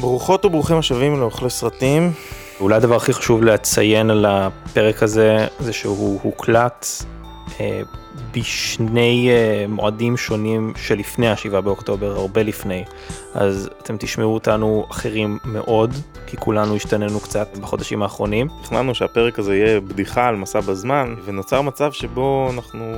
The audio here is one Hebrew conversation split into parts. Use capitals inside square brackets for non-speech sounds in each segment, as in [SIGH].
ברוכות וברוכים השבים לאוכלי סרטים. אולי הדבר הכי חשוב לציין על הפרק הזה, זה שהוא הוקלט אה, בשני אה, מועדים שונים שלפני השבעה באוקטובר, הרבה לפני. אז אתם תשמעו אותנו אחרים מאוד, כי כולנו השתננו קצת בחודשים האחרונים. תכננו שהפרק הזה יהיה בדיחה על מסע בזמן, ונוצר מצב שבו אנחנו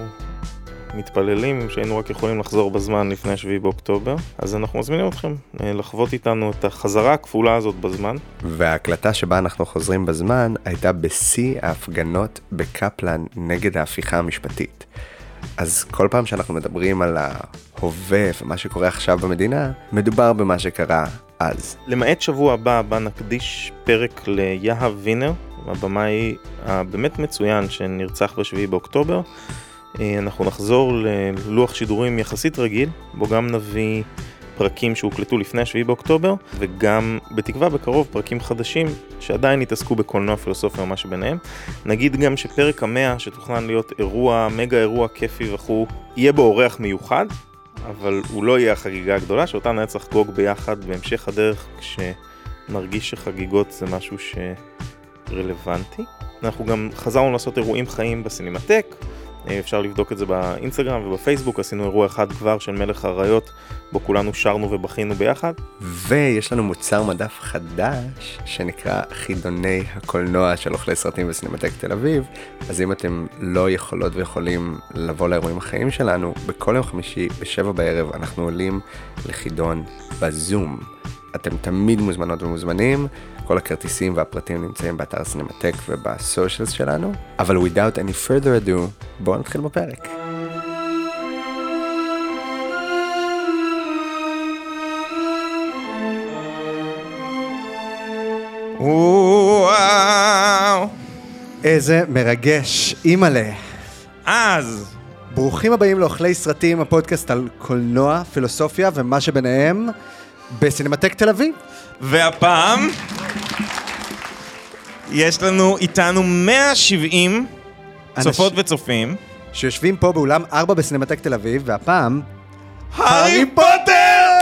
מתפללים שהיינו רק יכולים לחזור בזמן לפני 7 באוקטובר, אז אנחנו מזמינים אתכם אה, לחוות איתנו את החזרה הכפולה הזאת בזמן. וההקלטה שבה אנחנו חוזרים בזמן הייתה בשיא ההפגנות בקפלן נגד ההפיכה המשפטית. אז כל פעם שאנחנו מדברים על ההווה ומה שקורה עכשיו במדינה, מדובר במה שקרה אז. למעט שבוע הבא, בה נקדיש פרק ליהב וינר, הבמאי הבאמת מצוין שנרצח ב-7 באוקטובר. אה, אנחנו נחזור ללוח שידורים יחסית רגיל, בו גם נביא פרקים שהוקלטו לפני 7 באוקטובר, וגם בתקווה בקרוב פרקים חדשים שעדיין יתעסקו בקולנוע, פילוסופיה ומה שביניהם. נגיד גם שפרק המאה, שתוכנן להיות אירוע, מגה אירוע כיפי וכו', יהיה בו אורח מיוחד, אבל הוא לא יהיה החגיגה הגדולה, שאותה נצטרך לחגוג ביחד בהמשך הדרך, כשנרגיש שחגיגות זה משהו שרלוונטי. אנחנו גם חזרנו לעשות אירועים חיים בסינמטק. אה, אפשר לבדוק את זה באינסטגרם ובפייסבוק, עשינו אירוע אחד כבר של מלך האריות, בו כולנו שרנו ובכינו ביחד. ויש לנו מוצר מדף חדש, שנקרא חידוני הקולנוע של אוכלי סרטים בסינמטק תל אביב, אז אם אתם לא יכולות ויכולים לבוא לאירועים החיים שלנו, בכל יום חמישי בשבע בערב אנחנו עולים לחידון בזום. אתם תמיד מוזמנות ומוזמנים, כל הכרטיסים והפרטים נמצאים באתר סינמטק ובסושיאלס שלנו, אבל without any further ado, בואו נתחיל בפרק. וואו. איזה מרגש, אימא'לה. אז, ברוכים הבאים לאוכלי סרטים, הפודקאסט על קולנוע, פילוסופיה ומה שביניהם בסינמטק תל אביב. והפעם יש לנו איתנו 170 צופות וצופים. שיושבים פה באולם 4 בסינמטק תל אביב, והפעם... הארי פוטר!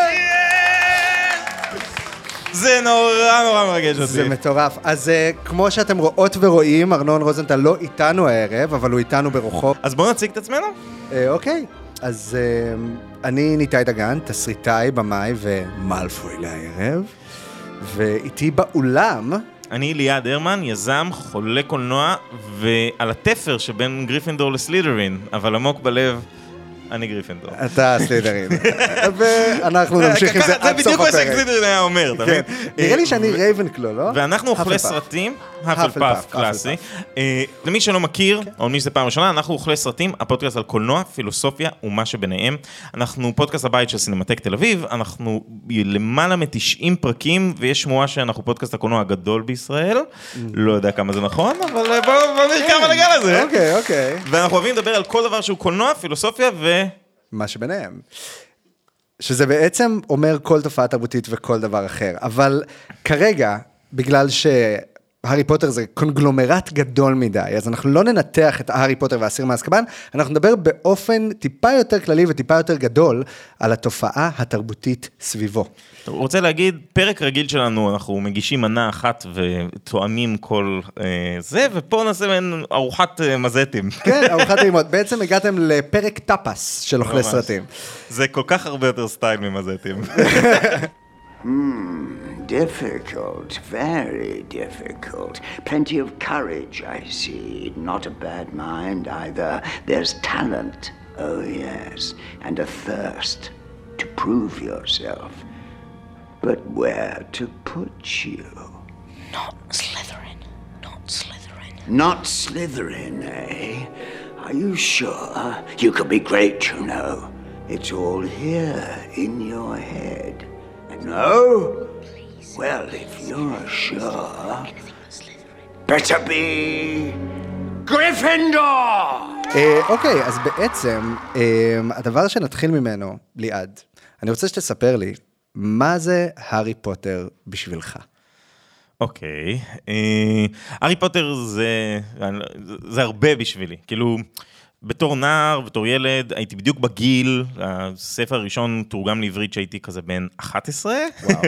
זה נורא נורא מרגש אותי. זה מטורף. אז uh, כמו שאתם רואות ורואים, ארנון רוזנטל לא איתנו הערב, אבל הוא איתנו ברוחו. אז בואו נציג את עצמנו. אה, אוקיי, אז uh, אני ניתאי דגן, תסריטאי, במאי ומלפוי לערב, ואיתי באולם... אני ליעד הרמן, יזם, חולה קולנוע, ועל התפר שבין גריפינדור לסלידרין, אבל עמוק בלב, אני גריפינדור. אתה סלידרין. [LAUGHS] ואנחנו נמשיך עם זה זה עד סוף בדיוק מה הפרק. שסלידרין היה אומר, אתה כן. מבין? נראה לי שאני רייבנקלו, לא? ואנחנו אוכלי. סרטים, האפלפף, האפלפף קלאסי. אה, למי שלא מכיר, כן. או מי שזה פעם ראשונה, אנחנו אוכלי סרטים, הפודקאסט על קולנוע, פילוסופיה ומה שביניהם. אנחנו פודקאסט הבית של סינמטק תל אביב, אנחנו למעלה מ-90 פרקים, ויש שמועה שאנחנו פודקאסט הקולנוע הגדול בישראל. לא יודע כמה זה נכון, אבל אה, בואו נרכב על הגל הזה. אוקיי, אוקיי. ואנחנו אוהבים לדבר על כל דבר שהוא קולנוע, פילוסופיה ו... מה שביניהם. שזה בעצם אומר כל תופעה תרבותית וכל דבר אחר. אבל כרגע, בגלל שהארי פוטר זה קונגלומרט גדול מדי, אז אנחנו לא ננתח את הארי פוטר והאסיר מאזקבאן, אנחנו נדבר באופן טיפה יותר כללי וטיפה יותר גדול על התופעה התרבותית סביבו. רוצה להגיד, פרק רגיל שלנו, אנחנו מגישים מנה אחת ותואמים כל אה, זה, ופה נעשה מעין ארוחת אה, מזטים. [LAUGHS] כן, ארוחת טעימות. בעצם הגעתם לפרק טאפס של אוכלי. סרטים. זה כל כך הרבה יותר סטייל ממזטים. [LAUGHS] Difficult, very difficult. Plenty of courage, I see. Not a bad mind either. There's talent, oh yes, and a thirst to prove yourself. But where to put you? Not Slytherin. Not Slytherin. Not Slytherin, eh? Are you sure? You could be great, you know. It's all here in your head. No? Well, if you're sure, better be Gryffindor! אה, אוקיי, אז בעצם, אה, הדבר שנתחיל ממנו, ליעד, אני רוצה שתספר לי, מה זה הארי פוטר בשבילך? אוקיי, אה, הארי פוטר זה הרבה בשבילי, כאילו, בתור נער, בתור ילד, הייתי בדיוק בגיל, הספר הראשון תורגם לעברית שהייתי כזה בן 11,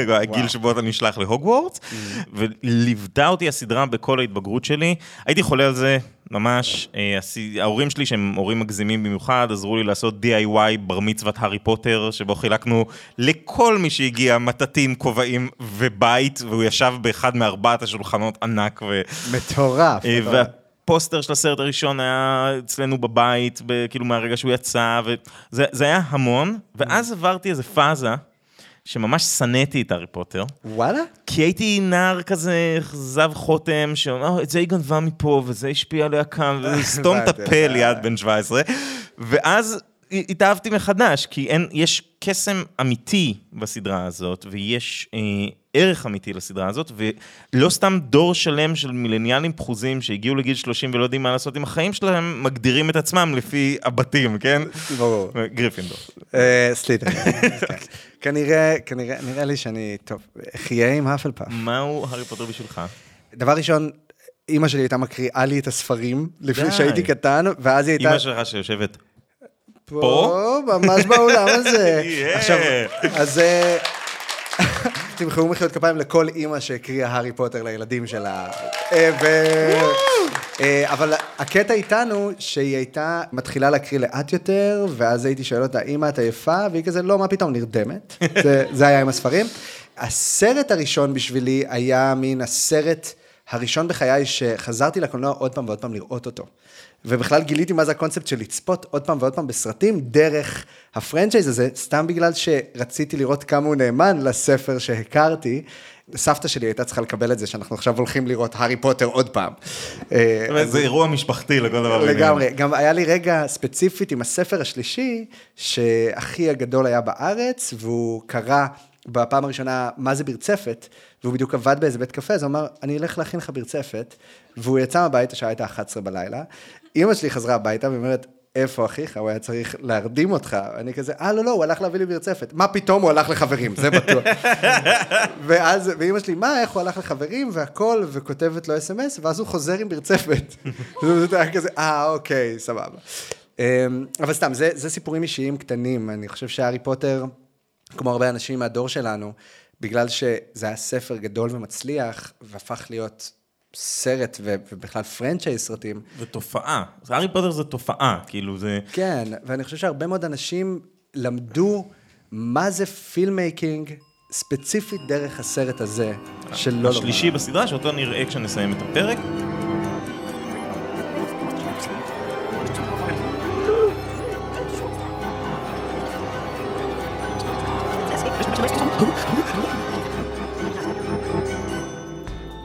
הגיל [LAUGHS] שבו אתה נשלח להוגוורטס, וליוותה אותי הסדרה בכל ההתבגרות שלי. הייתי חולה על זה, ממש. אה, ההורים שלי, שהם הורים מגזימים במיוחד, עזרו לי לעשות DIY בר מצוות הארי פוטר, שבו חילקנו לכל מי שהגיע מטטים, כובעים ובית, והוא ישב באחד מארבעת השולחנות ענק ו... מטורף. אה, מטורף. והפוסטר של הסרט הראשון היה אצלנו בבית, כאילו מהרגע שהוא יצא, וזה זה היה המון, ואז עברתי איזה פאזה, שממש שנאתי את הארי פוטר, וואלה? כי הייתי נער כזה זב חותם, שאומר, את זה היא גנבה מפה, וזה השפיע עליה כאן, [LAUGHS] וסתום את הפה אה. ליד בן 17, ואז התאהבתי מחדש, כי אין, יש קסם אמיתי בסדרה הזאת, ויש אה, ערך אמיתי לסדרה הזאת, ולא סתם דור שלם של מילניאלים פחוזים שהגיעו לגיל 30 ולא יודעים מה לעשות עם החיים שלהם, מגדירים את עצמם לפי הבתים, כן? ברור. גריפינדור. אה, סליטה. כנראה, כנראה, נראה לי שאני, טוב, אחיה עם האפלפאף. מהו הארי פוטר בשבילך? דבר ראשון, אימא שלי הייתה מקריאה לי את הספרים לפני. שהייתי קטן, ואז היא הייתה... אימא שלך שיושבת פה, ממש באולם הזה. [LAUGHS] עכשיו, אז אה, תמחאו מחיאות כפיים לכל אימא שהקריאה הארי פוטר לילדים שלה. אה, אבל הקטע איתנו, שהיא הייתה מתחילה להקריא לאט יותר, ואז הייתי שואל אותה, אמא, את עייפה? והיא כזה, לא, מה פתאום, נרדמת. [LAUGHS] זה- זה היה עם הספרים. הסרט הראשון בשבילי היה מין הסרט הראשון בחיי שחזרתי לקולנוע עוד פעם ועוד פעם לראות אותו. ובכלל גיליתי מה זה הקונספט של לצפות עוד פעם ועוד פעם בסרטים דרך הפרנצ'ייז הזה, סתם בגלל שרציתי לראות כמה הוא נאמן לספר שהכרתי. סבתא שלי הייתה צריכה לקבל את זה שאנחנו עכשיו הולכים לראות הארי פוטר עוד פעם. אה, זה אירוע משפחתי לכל דבר. לגמרי, גם היה לי רגע ספציפית עם הספר השלישי, שאחי הגדול היה בארץ, והוא קרא בפעם הראשונה מה זה ברצפת, והוא בדיוק עבד באיזה בית קפה, אז הוא אמר, אני אלך להכין לך ברצפת, והוא יצא מהבית, השעה הייתה 11 בלילה, אימא שלי חזרה הביתה ואומרת, איפה אחיך? הוא היה צריך להרדים אותך. אני כזה, אה, לא, לא, הוא הלך להביא לי ברצפת. מה פתאום הוא הלך לחברים, זה בטוח. [LAUGHS] ואז, ואימא שלי, מה, איך הוא הלך לחברים והכל, וכותבת לו אס.אם.אס, ואז הוא חוזר עם ברצפת. [LAUGHS] זה היה כזה, אה, אוקיי, סבבה. אמ, אבל סתם, זה, זה סיפורים אישיים קטנים. אני חושב שהארי פוטר, כמו הרבה אנשים מהדור שלנו, בגלל שזה היה ספר גדול ומצליח, והפך להיות סרט ו- ובכלל franchise סרטים, זה תופעה. הארי פוטר זה תופעה, כאילו זה... כן, ואני חושב שהרבה מאוד אנשים למדו מה זה filmmaking, ספציפית דרך הסרט הזה, של לא השלישי בסדרה, שאותו נראה כשנסיים את הפרק.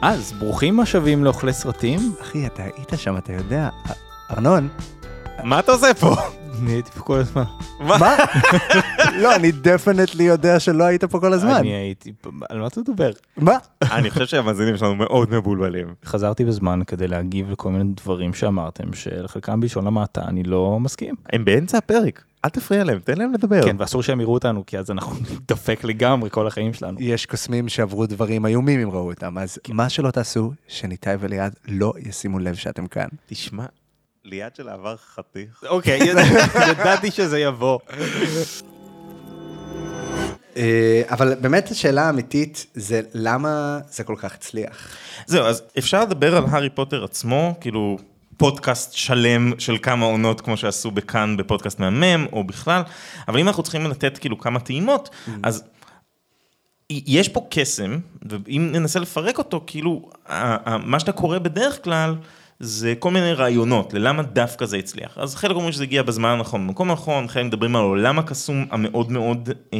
אז ברוכים השבים לאוכלי סרטים. אחי, אתה היית שם, אתה יודע. ארנון, מה אתה עושה פה? אני הייתי פה כל הזמן. מה? לא, אני דפנטלי יודע שלא היית פה כל הזמן. אני הייתי, על מה אתה מדבר? מה? אני חושב שהמאזינים שלנו מאוד מבולבלים. חזרתי בזמן כדי להגיב לכל מיני דברים שאמרתם, שלחלקם בלשון המעטה אני לא מסכים. הם באמצע הפרק, אל תפריע להם, תן להם לדבר. כן, ואסור שהם יראו אותנו, כי אז אנחנו [LAUGHS] נדפק לגמרי כל החיים שלנו. יש קוסמים שעברו דברים איומים אם ראו אותם, אז מה שלא תעשו, שניתאי וליעד לא ישימו לב שאתם כאן. תשמע, ליד של העבר חתיך. אוקיי, [LAUGHS] ידעתי שזה יבוא. אה, אבל באמת השאלה האמיתית זה למה זה כל כך הצליח. זהו, אז אפשר לדבר על הארי פוטר עצמו, כאילו פודקאסט שלם של כמה עונות כמו שעשו בכאן בפודקאסט מהמם, או בכלל, אבל אם אנחנו צריכים לתת כאילו כמה טעימות, אז יש פה קסם, ואם ננסה לפרק אותו, כאילו, מה שאתה קורא בדרך כלל, זה כל מיני רעיונות, ללמה דווקא זה הצליח. אז חלק אומרים שזה הגיע בזמן הנכון, במקום הנכון, חלק מדברים על העולם הקסום המאוד מאוד אה,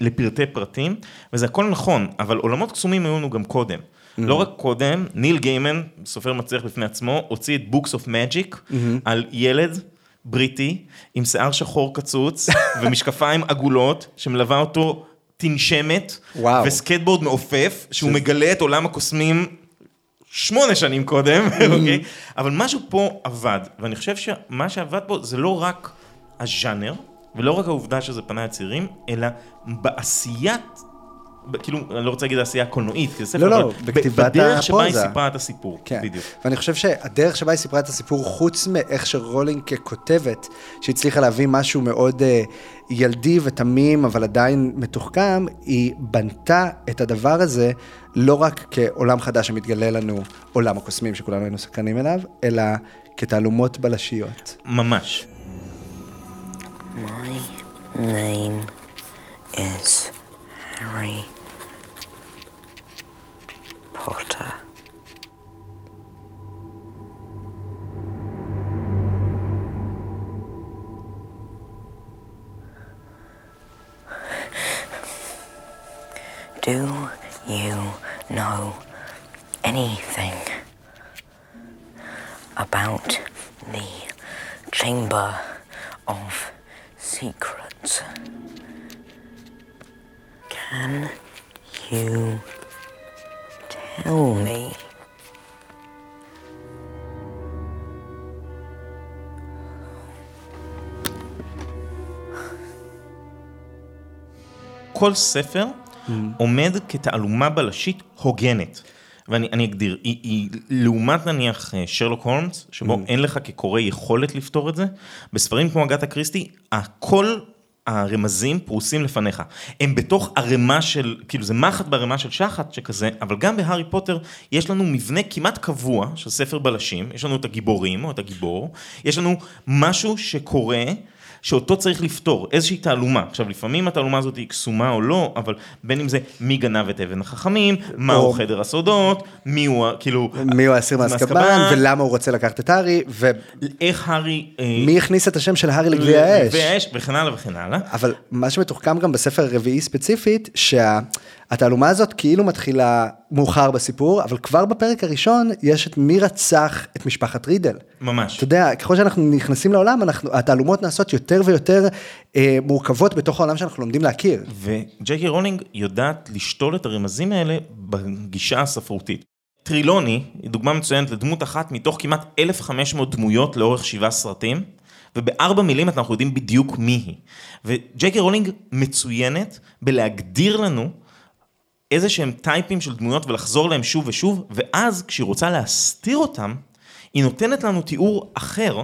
לפרטי פרטים, וזה הכל נכון, אבל עולמות קסומים היו לנו גם קודם. לא רק קודם, ניל גיימן, סופר מצליח בפני עצמו, הוציא את Books of Magic על ילד בריטי עם שיער שחור קצוץ [LAUGHS] ומשקפיים עגולות, שמלווה אותו תנשמת, וואו. וסקטבורד מעופף, שהוא מגלה את עולם הקוסמים שמונה שנים קודם, [LAUGHS] אוקיי? אבל משהו פה עבד, ואני חושב שמה שעבד פה זה לא רק הז'אנר, ולא רק העובדה שזה פנה לצעירים, אלא בעשיית כאילו, אני לא רוצה להגיד העשייה הקולנועית, כי זה ספר, לא, לא, אבל ב- בכתיבת בדרך שבה היא. סיפרה את הסיפור, כן, בדיוק. ואני חושב שהדרך שבה היא סיפרה את הסיפור, חוץ מאיך שרולינג ככותבת, שהצליחה להביא משהו מאוד אה, ילדי ותמים, אבל עדיין מתוחכם, היא בנתה את הדבר הזה לא רק כעולם חדש שמתגלה לנו, עולם הקוסמים שכולנו היינו סקרנים אליו, אלא כתעלומות בלשיות. ממש. My name is Harry Do you know anything about the Chamber of Secrets? Can you tell me? כל ספר עומד כתעלומה בלשית הוגנת. ואני אני אגדיר, היא, היא לעומת נניח אה, שרלוק הולמס, שבו אין לך כקורא יכולת לפתור את זה, בספרים כמו אגתה קריסטי, כל הרמזים פרוסים לפניך. הם בתוך ערימה של, כאילו זה מחט בערימה של שחת שכזה, אבל גם בהארי פוטר יש לנו מבנה כמעט קבוע של ספר בלשים, יש לנו את הגיבורים או את הגיבור, יש לנו משהו שקורה. שאותו צריך לפתור, איזושהי תעלומה. עכשיו, לפעמים התעלומה הזאת היא קסומה או לא, אבל בין אם זה מי גנב את אבן החכמים, מהו או- חדר הסודות, מי הוא, כאילו... מי הוא האסיר מאזקבאן, ולמה הוא רוצה לקחת את הארי, איך הארי... אה, ומי הכניס את השם של הארי לגביע האש. וכן הלאה וכן הלאה. אבל מה שמתוחכם גם בספר הרביעי ספציפית, שהתעלומה הזאת כאילו מתחילה מאוחר בסיפור, אבל כבר בפרק הראשון יש את מי רצח את משפחת רידל. ממש. אתה יודע, ככל שאנחנו נכנסים לעולם, אנחנו, התעלומות נעשות יותר ויותר אה, מורכבות בתוך העולם שאנחנו לומדים להכיר. וג'יי קיי רולינג יודעת לשתול את הרמזים האלה בגישה הספרותית. טרילוני היא דוגמה מצוינת לדמות אחת מתוך כמעט 1,500 דמויות לאורך שבעה סרטים, ובארבע מילים אנחנו יודעים בדיוק מי היא. וג'יי קיי רולינג מצוינת בלהגדיר לנו איזה שהם טייפים של דמויות ולחזור להם שוב ושוב, ואז כשהיא רוצה להסתיר אותם, היא נותנת לנו תיאור אחר,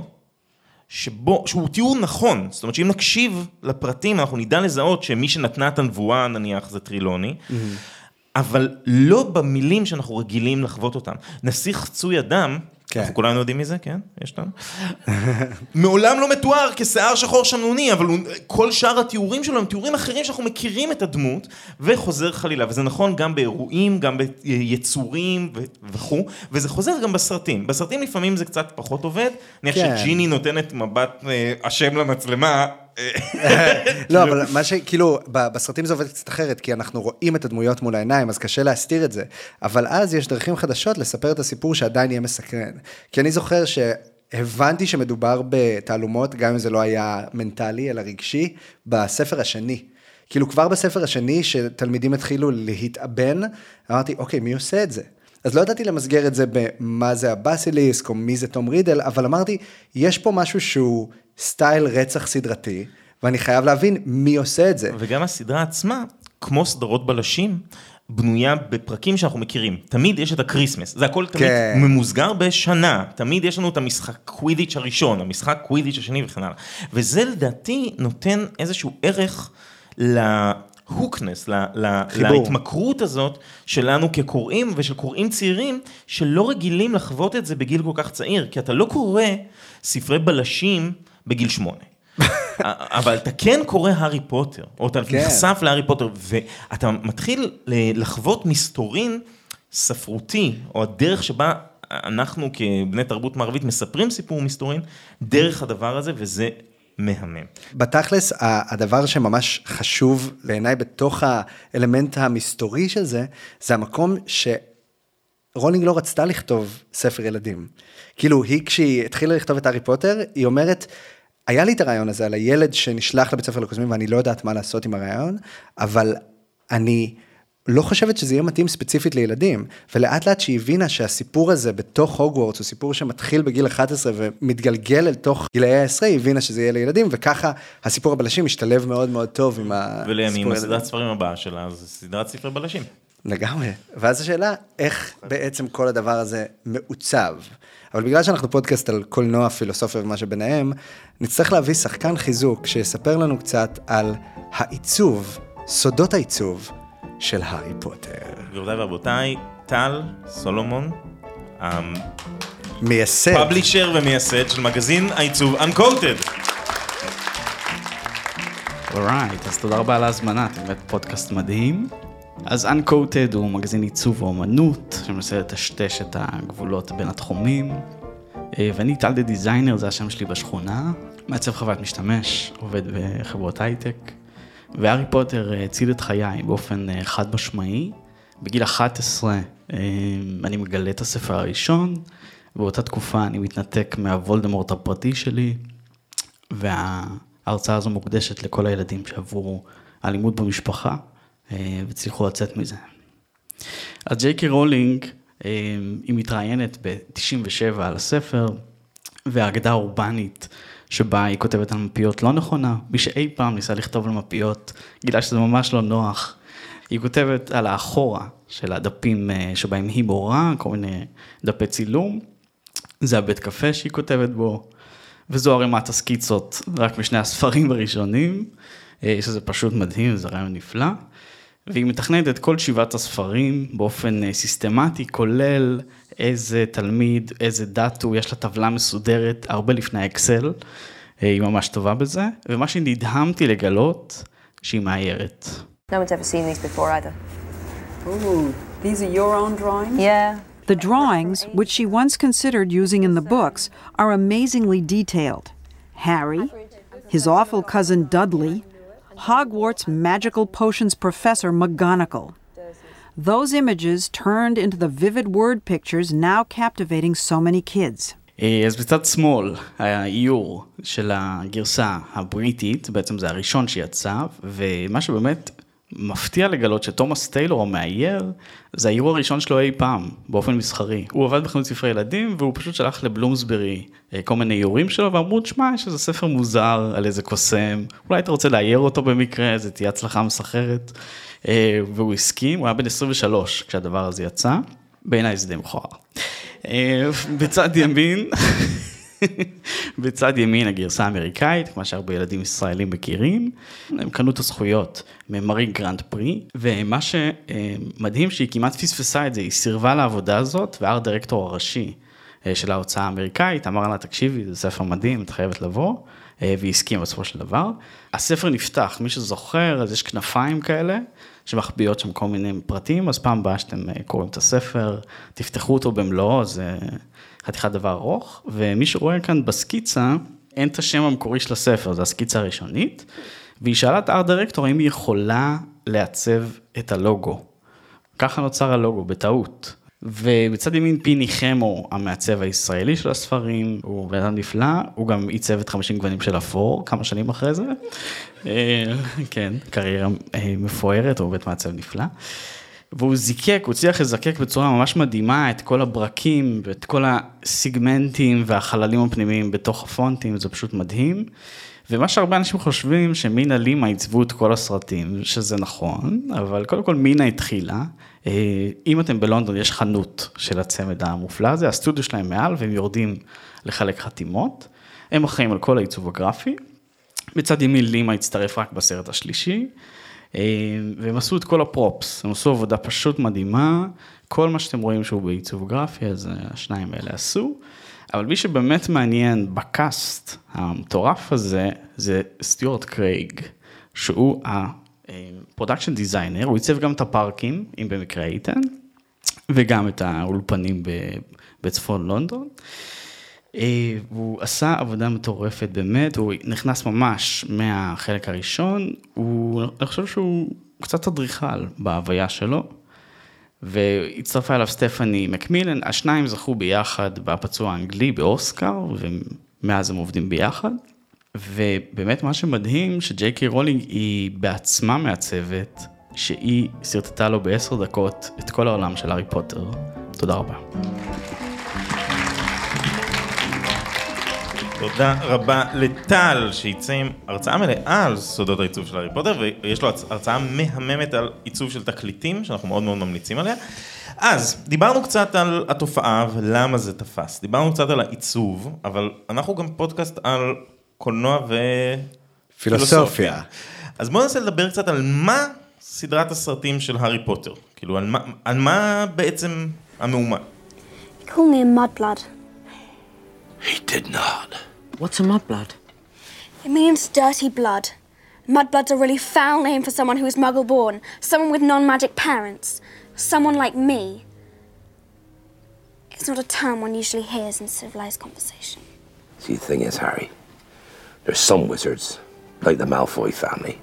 שבו, שהוא תיאור נכון, זאת אומרת שאם נקשיב לפרטים אנחנו נדע לזהות שמי שנתנה את הנבואה נניח זה טרילוני, אבל לא במילים שאנחנו רגילים לחוות אותם. נסיך חצוי אדם, כן. אנחנו כולנו יודעים מי זה, כן? יש לנו. [LAUGHS] מעולם לא מתואר כשיער שחור שמנוני, אבל הוא, כל שאר התיאורים שלו הם תיאורים אחרים שאנחנו מכירים את הדמות, וחוזר חלילה, וזה נכון גם באירועים, גם ביצורים ו- וכו', וזה חוזר גם בסרטים. בסרטים לפעמים זה קצת פחות עובד, נניח כן. שג'יני נותנת מבט אה, אשם למצלמה. [LAUGHS] לא, אבל מה שכאילו, בסרטים זה עובד קצת אחרת, כי אנחנו רואים את הדמויות מול העיניים, אז קשה להסתיר את זה. אבל אז יש דרכים חדשות לספר את הסיפור שעדיין יהיה מסקרן. כי אני זוכר שהבנתי שמדובר בתעלומות, גם אם זה לא היה מנטלי, אלא רגשי, בספר השני. כאילו כבר בספר השני, שתלמידים התחילו להתאבן, אמרתי, אוקיי, מי עושה את זה? אז לא ידעתי למסגר את זה במה זה הבסיליסק, או מי זה תום רידל, אבל אמרתי, יש פה משהו שהוא סטייל רצח סדרתי, ואני חייב להבין מי עושה את זה. וגם הסדרה עצמה, כמו סדרות בלשים, בנויה בפרקים שאנחנו מכירים. תמיד יש את הקריסמס, זה הכל תמיד כן. ממוסגר בשנה. תמיד יש לנו את המשחק קווידיץ' הראשון, המשחק קווידיץ' השני וכן הלאה. וזה לדעתי נותן איזשהו ערך להוקנס, חיבור. להתמכרות הזאת שלנו כקוראים ושל קוראים צעירים, שלא רגילים לחוות את זה בגיל כל כך צעיר, כי אתה לא קורא ספרי בלשים בגיל שמונה. [LAUGHS] אבל אתה כן קורא הארי פוטר, או אתה כן. נחשף להארי פוטר, ואתה מתחיל ל- לחוות מסתורין ספרותי, או הדרך שבה אנחנו כבני תרבות מערבית מספרים סיפור מסתורין, דרך הדבר הזה, וזה מהמם. בתכלס, הדבר שממש חשוב בעיניי בתוך האלמנט המסתורי של זה, זה המקום שרולינג לא רצתה לכתוב ספר ילדים. כאילו, היא כשהיא התחילה לכתוב את הארי פוטר, היא אומרת, היה לי את הרעיון הזה על הילד שנשלח לבית ספר לקוסמים ואני לא יודעת מה לעשות עם הרעיון, אבל אני לא חושבת שזה יהיה מתאים ספציפית לילדים, ולאט לאט שהיא הבינה שהסיפור הזה בתוך הוגוורטס הוא סיפור שמתחיל בגיל 11 ומתגלגל אל תוך גילאי העשרה, היא הבינה שזה יהיה לילדים, וככה הסיפור הבלשים משתלב מאוד מאוד טוב עם הסיפור ולימים הילדים. הסדרת ספרים הבאה שלה זה סדרת ספרי בלשים. לגמרי. ואז השאלה, איך בעצם כל הדבר הזה מעוצב? אבל בגלל שאנחנו פודקאסט על קולנוע, פילוסופיה ומה שביניהם, נצטרך להביא שחקן חיזוק שיספר לנו קצת על העיצוב, סודות העיצוב של הארי פוטר. גבירותיי ורבותיי, טל סולומון, מייסד. הפאבלישר ומייסד של מגזין העיצוב Uncoated. Alright, אז תודה רבה על ההזמנה, אתם באמת פודקאסט מדהים. אז Uncoated הוא מגזין עיצוב ואומנות, שמנסה לטשטש את הגבולות בין התחומים. אה, ואני טל the designer, זה השם שלי בשכונה, מעצב חוויית משתמש, עובד בחברות הייטק. והארי פוטר אה, הציל את חיי באופן אה, חד משמעי. בגיל 11 אה, אני מגלה את הספר הראשון, באותה תקופה אני מתנתק מהוולדמורט הפרטי שלי, וההרצאה הזו מוקדשת לכל הילדים שעברו אלימות במשפחה והצליחו לצאת מזה. אז ג'יי קי רולינג, היא מתראיינת ב-97 על הספר, והאגדה האורבנית שבה היא כותבת על מפיות לא נכונה. מי שאי פעם ניסה לכתוב על מפיות, גילה שזה ממש לא נוח. היא כותבת על האחורה של הדפים אה, שבהם היא מורה, כל מיני דפי צילום. זה הבית קפה שהיא כותבת בו, וזו ערימת הסקיצות רק משני הספרים הראשונים, אה, שזה פשוט מדהים, זה רעיון נפלא. והיא מתכננת את כל שבעת הספרים באופן אה, סיסטמטי, כולל איזה תלמיד, איזה דת הוא, יש לה טבלה מסודרת הרבה לפני האקסל, אה, היא ממש טובה בזה, ומה שנדהמתי לגלות, שהיא מאיירת. No one's ever seen these before either. Ooh, these are your own drawings? Yeah. The drawings, which she once considered using in the books, are amazingly detailed. Harry, his awful cousin Dudley, Hogwarts magical potions professor McGonagall. Those images turned into the vivid word pictures now captivating so many kids. אה, אז בצד שמאל, האיור של הגרסה הבריטית, בעצם זה הראשון שיצא, ומה שבאמת מפתיע לגלות שתומאס טיילור המאייר, זה האיור הראשון שלו אי פעם, באופן מסחרי. הוא עבד בחנות ספרי ילדים, והוא פשוט שלח לבלומסברי אה, כל מיני איורים שלו, ואמרו, תשמע, יש איזה ספר מוזר על איזה קוסם, אולי אתה רוצה לאייר אותו במקרה, זה תהיה הצלחה מסחרת. אה, והוא הסכים, הוא היה בן 23 כשהדבר הזה יצא, בעיניי זה די מכוער. אה, בצד ימין, [LAUGHS] בצד ימין הגרסה האמריקאית, כמו שהרבה ילדים ישראלים מכירים, הם קנו את הזכויות ממרי גרנדפרי, ומה שמדהים שהיא כמעט פספסה את זה, היא סירבה לעבודה הזאת, וה art director הראשי אה, של ההוצאה האמריקאית אמר לה, תקשיבי, זה ספר מדהים, את חייבת לבוא, הסכימה בסופו של דבר. הספר נפתח, מי שזוכר, אז יש כנפיים כאלה. שמחביאות שם כל מיני פרטים, אז פעם הבאה שאתם אה, קוראים את הספר, תפתחו אותו במלואו, זה חתיכת דבר ארוך, ומי שרואה כאן בסקיצה, אין את השם המקורי של הספר, זו הסקיצה הראשונית, והיא שאלה את ארט דירקטור האם היא יכולה לעצב את הלוגו. ככה נוצר הלוגו, בטעות. ובצד ימין פיני חמו, המעצב הישראלי של הספרים, הוא בן אדם נפלא, הוא גם עיצב את 50 גוונים של אפור כמה שנים אחרי זה. אה, כן, קריירה אה, מפוארת, הוא באמת מעצב נפלא. והוא זיקק, הוא הצליח לזקק בצורה ממש מדהימה את כל הברקים ואת כל הסיגמנטים והחללים הפנימיים בתוך הפונטים, זה פשוט מדהים. ומה שהרבה אנשים חושבים שמינה לימה עיצבו את כל הסרטים, שזה נכון, אבל קודם כל מינה התחילה. אה, אם אתם בלונדון יש חנות של הצמד המופלא הזה, הסטודיו שלהם מעל והם יורדים לחלק חתימות. הם אחראים על כל העיצוב הגרפי. בצד ימין לימה הצטרף רק בסרט השלישי. אה, והם עשו את כל הפרופס, הם עשו עבודה פשוט מדהימה, כל מה שאתם רואים שהוא בעיצוב גרפי, אז השניים האלה עשו. אבל מי שבאמת מעניין בקאסט המטורף הזה, זה סטיוארט קרייג, שהוא ה production designer, הוא עיצב גם את הפארקים, אם במקרה הייתם, וגם את האולפנים בצפון לונדון. אה, הוא עשה עבודה מטורפת באמת, הוא נכנס ממש מהחלק הראשון, הוא, אני חושב שהוא קצת אדריכל בהוויה שלו, והצטרפה אליו סטפני מקמילן, השניים זכו ביחד בפצוע האנגלי באוסקר, ומאז הם עובדים ביחד. ובאמת מה שמדהים, שג'יי קיי רולינג היא בעצמה מעצבת שהיא שרטטה לו בעשר דקות את כל העולם של הארי פוטר. תודה רבה. תודה רבה לטל, שיצא עם הרצאה מלאה על סודות העיצוב של הארי פוטר, ויש לו הרצאה מהממת על עיצוב של תקליטים, שאנחנו מאוד מאוד ממליצים עליה. אז, דיברנו קצת על התופעה ולמה זה תפס, דיברנו קצת על העיצוב, אבל אנחנו גם פודקאסט על קולנוע ו... פילוסופיה. אז בואו ננסה לדבר קצת על מה סדרת הסרטים של הארי פוטר, כאילו על מה, על מה בעצם המהומה. He called me a mudblood. He did not. What's a mudblood? It means dirty blood. Mudblood's a really foul name for someone who is muggle born, someone with non magic parents, someone like me. It's not a term one usually hears in civilized conversation. See, the thing is, Harry, there's some wizards, like the Malfoy family,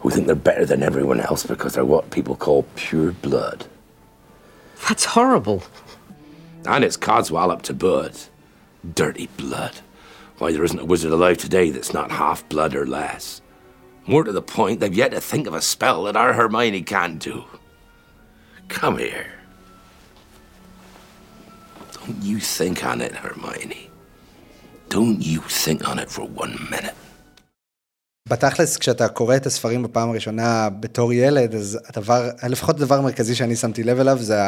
who think they're better than everyone else because they're what people call pure blood. That's horrible. And it's Codswallop to Bud. Dirty blood. Why, there isn't a wizard alive today that's not half blood or less. More to the point, they've yet to think of a spell that our Hermione can't do. Come here. Don't you think on it, Hermione. Don't you think on it for one minute. בתכלס, כשאתה קורא את הספרים בפעם הראשונה בתור ילד, אז הדבר, לפחות הדבר המרכזי שאני שמתי לב אליו, זה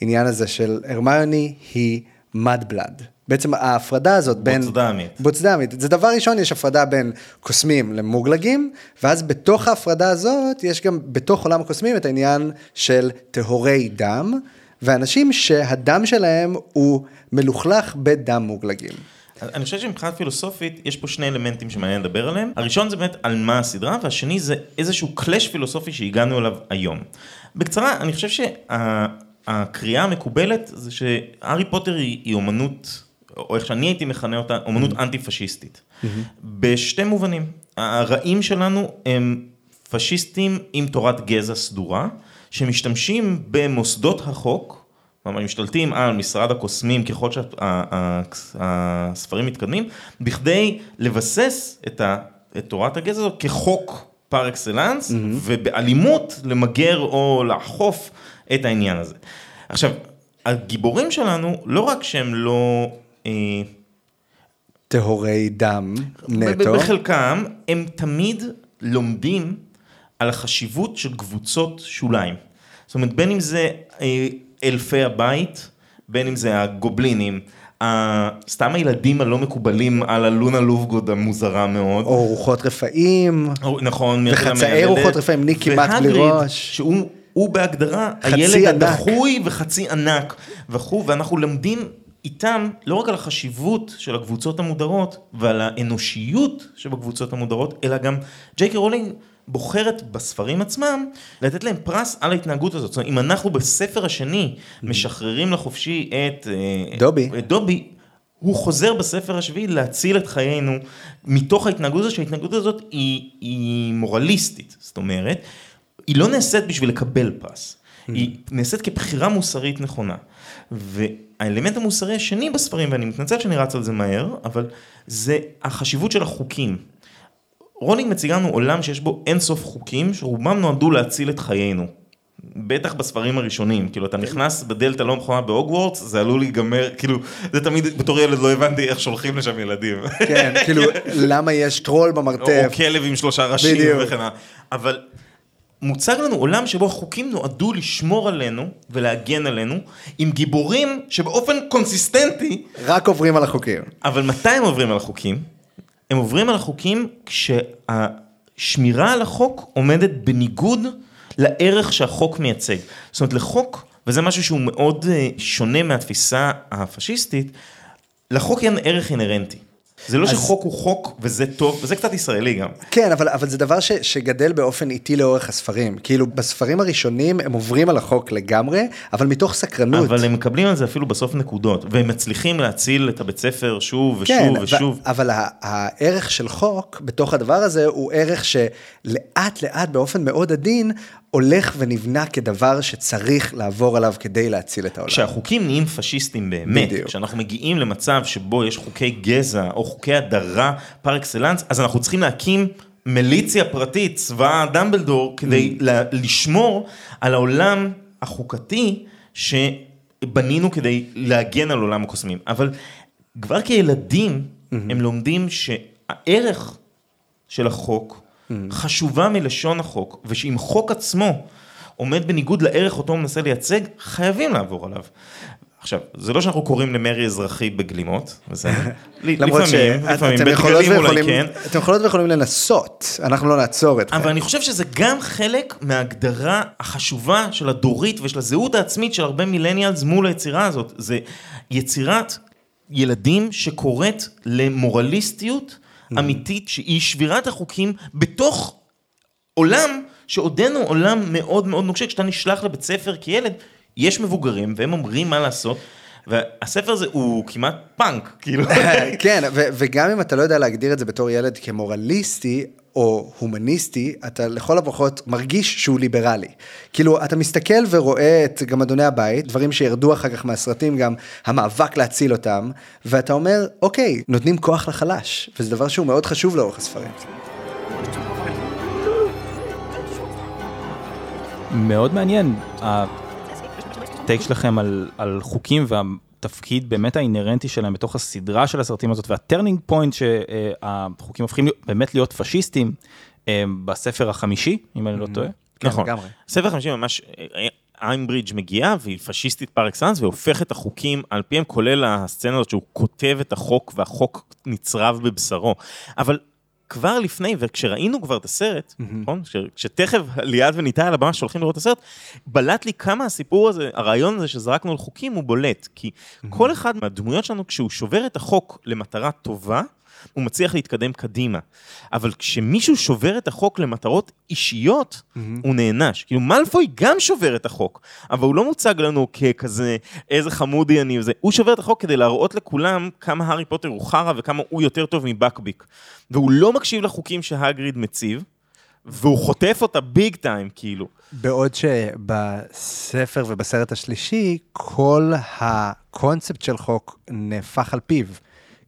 העניין הזה של הרמיוני היא mud blood. בעצם ההפרדה הזאת בין... בוצדמית. בוצדמית. זה דבר ראשון, יש הפרדה בין קוסמים למוגלגים, ואז בתוך ההפרדה הזאת, יש גם בתוך עולם הקוסמים את העניין של טהורי דם, ואנשים שהדם שלהם הוא מלוכלך בדם מוגלגים. אני חושב שמבחינת פילוסופית, יש פה שני אלמנטים שמעניין לדבר עליהם. הראשון זה באמת על מה הסדרה, והשני זה איזשהו קלאש פילוסופי שהגענו אליו היום. בקצרה, אני חושב שהקריאה המקובלת זה שהארי פוטר היא, היא אומנות, או איך שאני הייתי מכנה אותה, אומנות אנטי פשיסטית. בשתי מובנים. הרעים שלנו הם פשיסטים עם תורת גזע סדורה, שמשתמשים במוסדות החוק, כלומר, משתלטים על משרד הקוסמים ככל שהספרים מתקדמים, בכדי לבסס את, ה, את תורת הגזע הזאת כחוק פר אקסלנס, mm-hmm. ובאלימות למגר או לאכוף את העניין הזה. עכשיו, הגיבורים שלנו, לא רק שהם לא... אה, טהורי דם נטו. בחלקם, הם תמיד לומדים על החשיבות של קבוצות שוליים. זאת אומרת, בין אם זה... אה, אלפי הבית, בין אם זה הגובלינים, סתם הילדים הלא מקובלים על הלונה לובגוד המוזרה מאוד. או רוחות רפאים. או, נכון. וחצאי רוחות רפאים, ניק כמעט בלי ראש. שהוא הוא בהגדרה הילד ענק. הדחוי וחצי ענק וכו', ואנחנו למדים איתם לא רק על החשיבות של הקבוצות המודרות ועל האנושיות שבקבוצות המודרות, אלא גם ג'יי קיי רולינג בוחרת בספרים עצמם לתת להם פרס על ההתנהגות הזאת. זאת אומרת, אם אנחנו בספר השני משחררים לחופשי את דובי, את דובי הוא חוזר בספר השביעי להציל את חיינו מתוך ההתנהגות הזאת, שההתנהגות הזאת היא, היא מורליסטית. זאת אומרת, היא לא נעשית בשביל לקבל פרס, היא נעשית כבחירה מוסרית נכונה. והאלמנט המוסרי השני בספרים, ואני מתנצל שאני רץ על זה מהר, אבל זה החשיבות של החוקים. רולינג מציגה לנו עולם שיש בו אינסוף חוקים, שרובם נועדו להציל את חיינו. בטח בספרים הראשונים, כאילו אתה נכנס בדלת הלא מכונה בהוגוורטס, זה עלול להיגמר, כאילו, זה תמיד, בתור ילד לא הבנתי איך שולחים לשם ילדים. כן, [LAUGHS] כאילו, למה יש טרול במרתף. או כלב עם שלושה ראשים וכן הלאה. אבל מוצג לנו עולם שבו החוקים נועדו לשמור עלינו ולהגן עלינו, עם גיבורים שבאופן קונסיסטנטי... רק עוברים על החוקים. אבל מתי הם עוברים על החוקים? הם עוברים על החוקים כשהשמירה על החוק עומדת בניגוד לערך שהחוק מייצג. זאת אומרת, לחוק, וזה משהו שהוא מאוד שונה מהתפיסה הפשיסטית, לחוק אין ערך אינהרנטי. זה לא אז... שחוק הוא חוק וזה טוב, וזה קצת ישראלי גם. כן, אבל, אבל זה דבר ש, שגדל באופן איטי לאורך הספרים. כאילו, בספרים הראשונים הם עוברים על החוק לגמרי, אבל מתוך סקרנות. אבל הם מקבלים על זה אפילו בסוף נקודות, והם מצליחים להציל את הבית ספר שוב ושוב כן, ושוב. ו- אבל הערך של חוק בתוך הדבר הזה הוא ערך שלאט לאט באופן מאוד עדין הולך ונבנה כדבר שצריך לעבור עליו כדי להציל את העולם. כשהחוקים נהיים פשיסטים באמת, בדיוק. כשאנחנו מגיעים למצב שבו יש חוקי גזע או חוקי הדרה פר אקסלנס, אז אנחנו צריכים להקים מיליציה פרטית, צבא דמבלדור, כדי ל- לשמור על העולם החוקתי שבנינו כדי להגן על עולם הקוסמים. אבל כבר כילדים הם לומדים שהערך של החוק חשובה מלשון החוק, ושאם חוק עצמו עומד בניגוד לערך אותו הוא מנסה לייצג, חייבים לעבור עליו. עכשיו, זה לא שאנחנו קוראים למרי אזרחי בגלימות, בסדר? [LAUGHS] לפעמים, לפעמים, בדגלים אולי כן. אתם יכולות ויכולים לנסות, אנחנו לא נעצור אתכם. אבל אני חושב שזה גם חלק מההגדרה החשובה של הדורית ושל הזהות העצמית של הרבה מילניאלס מול היצירה הזאת. זה יצירת ילדים שקוראת למורליסטיות אמיתית, שהיא שבירת החוקים בתוך עולם שעודנו עולם מאוד מאוד נוקשה. כשאתה נשלח לבית ספר כילד, יש מבוגרים והם אומרים מה לעשות. והספר הזה הוא כמעט פאנק, כאילו. [LAUGHS] כן, ו- וגם אם אתה לא יודע להגדיר את זה בתור ילד כמורליסטי, או הומניסטי, אתה לכל הפחות מרגיש שהוא ליברלי. כאילו, אתה מסתכל ורואה את גם אדוני הבית, דברים שירדו אחר כך מהסרטים, גם המאבק להציל אותם, ואתה אומר, אוקיי, נותנים כוח לחלש, וזה דבר שהוא מאוד חשוב לאורך הספרים. מאוד מעניין ה take שלכם על, על חוקים והתפקיד באמת האינהרנטי שלהם בתוך הסדרה של הסרטים הזאת וה turning point שהחוקים הופכים להיות, באמת להיות פשיסטים אה, בספר החמישי, אם אני לא טועה. נכון. ספר החמישי ממש, אמברידג' מגיעה והיא פשיסטית פר אקסלנס והופכת את החוקים על פיהם, כולל הסצנה הזאת שהוא כותב את החוק והחוק נצרב בבשרו. אבל כבר לפני, וכשראינו כבר את הסרט, נכון? כש- כשתכף ליעד וניתאי על הבמה שהולכים לראות את הסרט, בלט לי כמה הסיפור הזה, הרעיון הזה שזרקנו על חוקים הוא בולט. כי כל אחד מהדמויות שלנו, כשהוא שובר את החוק למטרה טובה, הוא מצליח להתקדם קדימה. אבל כשמישהו שובר את החוק למטרות אישיות, הוא נענש. כאילו, מאלפוי גם שובר את החוק, אבל הוא לא מוצג לנו ככזה, איזה חמודי אני וזה. הוא שובר את החוק כדי להראות לכולם כמה הארי פוטר הוא חרא וכמה הוא יותר טוב מבקביק. והוא לא מקשיב לחוקים שהגריד מציב, והוא חוטף אותה ביג טיים, כאילו. בעוד שבספר ובסרט השלישי, כל הקונספט של חוק נהפך על פיו.